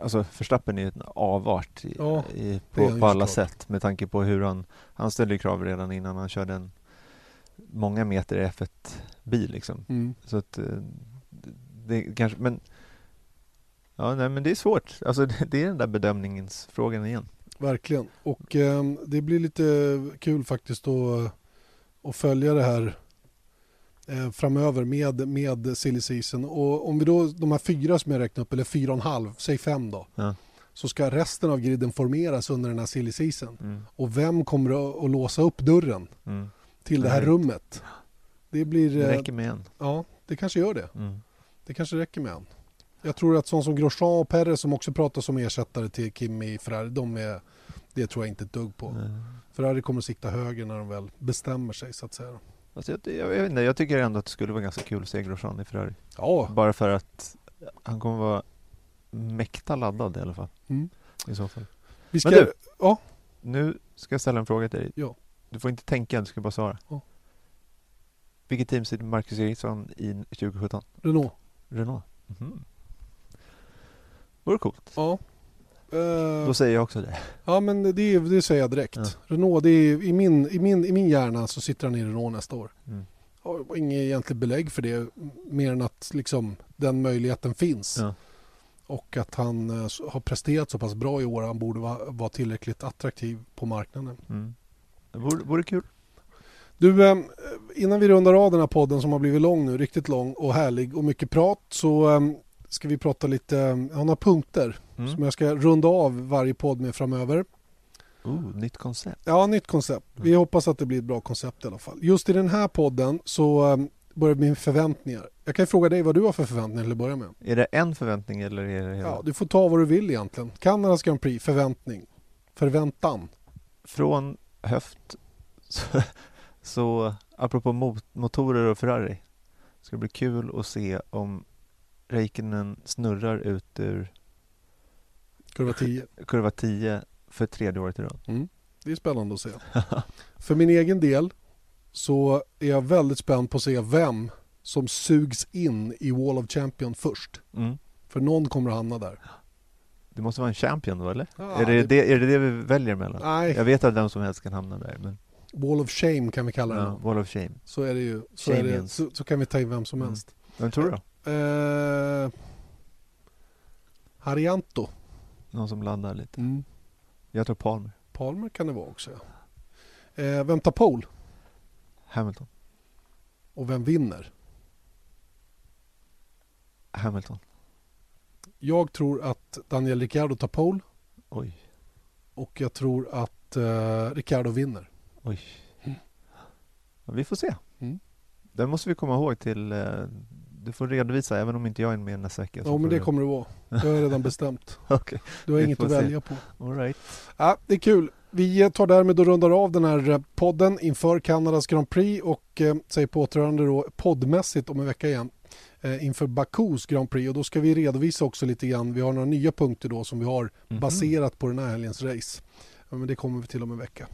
Alltså Verstappen är ju en avart i, Ja, i, på, på alla såklart. sätt med tanke på hur han... Han ställde krav redan innan han körde en många meter F1-bil liksom. Mm. Så att eh, det, kanske, men Ja, nej men det är svårt. Alltså det, är den där bedömningens frågan igen. Verkligen. Och eh, det blir lite kul faktiskt att, att följa det här eh, framöver med, med silly season. Och om vi då, de här fyra som jag räknade upp, eller fyra och en halv, säg fem då. Ja. Så ska resten av griden formeras under den här silly season. Mm, Och vem kommer att, att låsa upp dörren mm. till det här rummet? Det blir... Det eh, räcker med en. Ja, det kanske gör det. Mm. Det kanske räcker med en. Jag tror att sån som Grosjean och Perez som också pratar som ersättare till Kimi Ferrari, de är, det tror jag inte ett dugg på. Nej. Ferrari kommer att sikta högre när de väl bestämmer sig så att säga. Alltså jag, jag, vet inte, jag tycker ändå att det skulle vara ganska kul att se Grosjean i Ferrari. Ja, Bara för att han kommer vara mäkta laddad i alla fall. Mm. I så fall. vi ska... Men du- ja, Nu ska jag ställa en fråga till dig. Ja. Du får inte tänka, du ska bara svara. Ja. Vilket team sitter Marcus Ericsson i 2017? Renault. Renault? Mhm. Vore coolt. Ja. Eh, Då säger jag också det. ja men det, det säger jag direkt. Ja. Renault, det är, i, min, i, min, i min hjärna så sitter han i Renault nästa år. Mm. Jag har inget egentligt belägg för det mer än att liksom, den möjligheten finns. Ja. Och att han eh, har presterat så pass bra i år. Han borde vara, vara tillräckligt attraktiv på marknaden. Mm. Det vore, vore kul. Du, eh, innan vi rundar av den här podden som har blivit lång nu, riktigt lång och härlig och mycket prat så ska vi prata lite, jag har punkter Mm. som jag ska runda av varje podd med framöver. Oh, nytt koncept. Ja, nytt koncept. Vi hoppas att det blir ett bra koncept i alla fall. Just i den här podden så eh, börjar med förväntningar. Jag kan fråga dig vad du har för förväntningar till att börja med. Är det en förväntning eller är det hela? Ja, du får ta vad du vill egentligen. Kanadas Grand Prix, förväntning. Förväntan. Från höft så, så apropå mot, motorer och Ferrari ska det bli kul att se om Räikkönen snurrar ut ur Kurva 10. kurva 10 för tredje året i rad. Mm. Det är spännande att se. För min egen del så är jag väldigt spänd på att se vem som sugs in i Wall of Champion först. Mm. För någon kommer att hamna där. Det måste vara en champion då eller? Ja, är, det det- det, är det det vi väljer mellan? Nej, Jag vet att vem som helst kan hamna där men Wall of Shame kan vi kalla den. ja, Wall of shame. Så är det ju. Så, det, så, så kan vi ta in vem som Mm. helst. Vem tror du då? Eh, Harianto. Någon som laddar lite? Mm. Jag tror Palmer. Palmer kan det vara också. Ja. Eh, vem tar pole? Hamilton. Och vem vinner? Hamilton. Jag tror att Daniel Ricciardo tar pole Oj, och jag tror att eh, Ricciardo vinner. oj. Ja, vi får se. Mm. Det måste vi komma ihåg till... Eh, du får redovisa även om inte jag är med nästa vecka. Ja, men det kommer det vara. Jag har redan bestämt. Okej, Du har inget att se. välja på. all right. Ja, det är kul. Vi tar därmed och rundar av den här eh, podden inför Kanadas Grand Prix och eh, säger på återhörande då poddmässigt om en vecka igen eh, inför Bakus Grand Prix och då ska vi redovisa också lite grann. Vi har några nya punkter då som vi har Mhm. baserat på den här helgens race. Ja, men det kommer vi till om en vecka.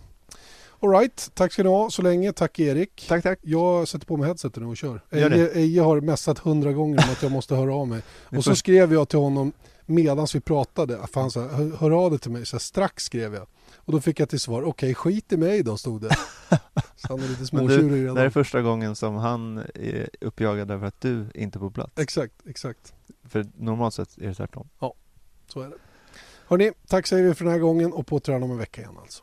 All right, tack ska ni ha så länge. Tack Erik. Tack, tack. Jag sätter på mig headsetet nu och kör. Eje, Eje har messat hundra gånger om att jag måste höra av mig. Och så skrev jag till honom medans vi pratade. För han sa, hör, hör av dig till mig. Så här, strax skrev jag. Och då fick jag till svar, okej skit i mig då stod det. Så han är lite småtjurig redan. det här är första gången som han är uppjagad över att du inte är på plats. Exakt, exakt. För normalt sett är det tvärtom. Så är det. Hörni, tack säger vi för den här gången och på återhörande om en vecka igen alltså.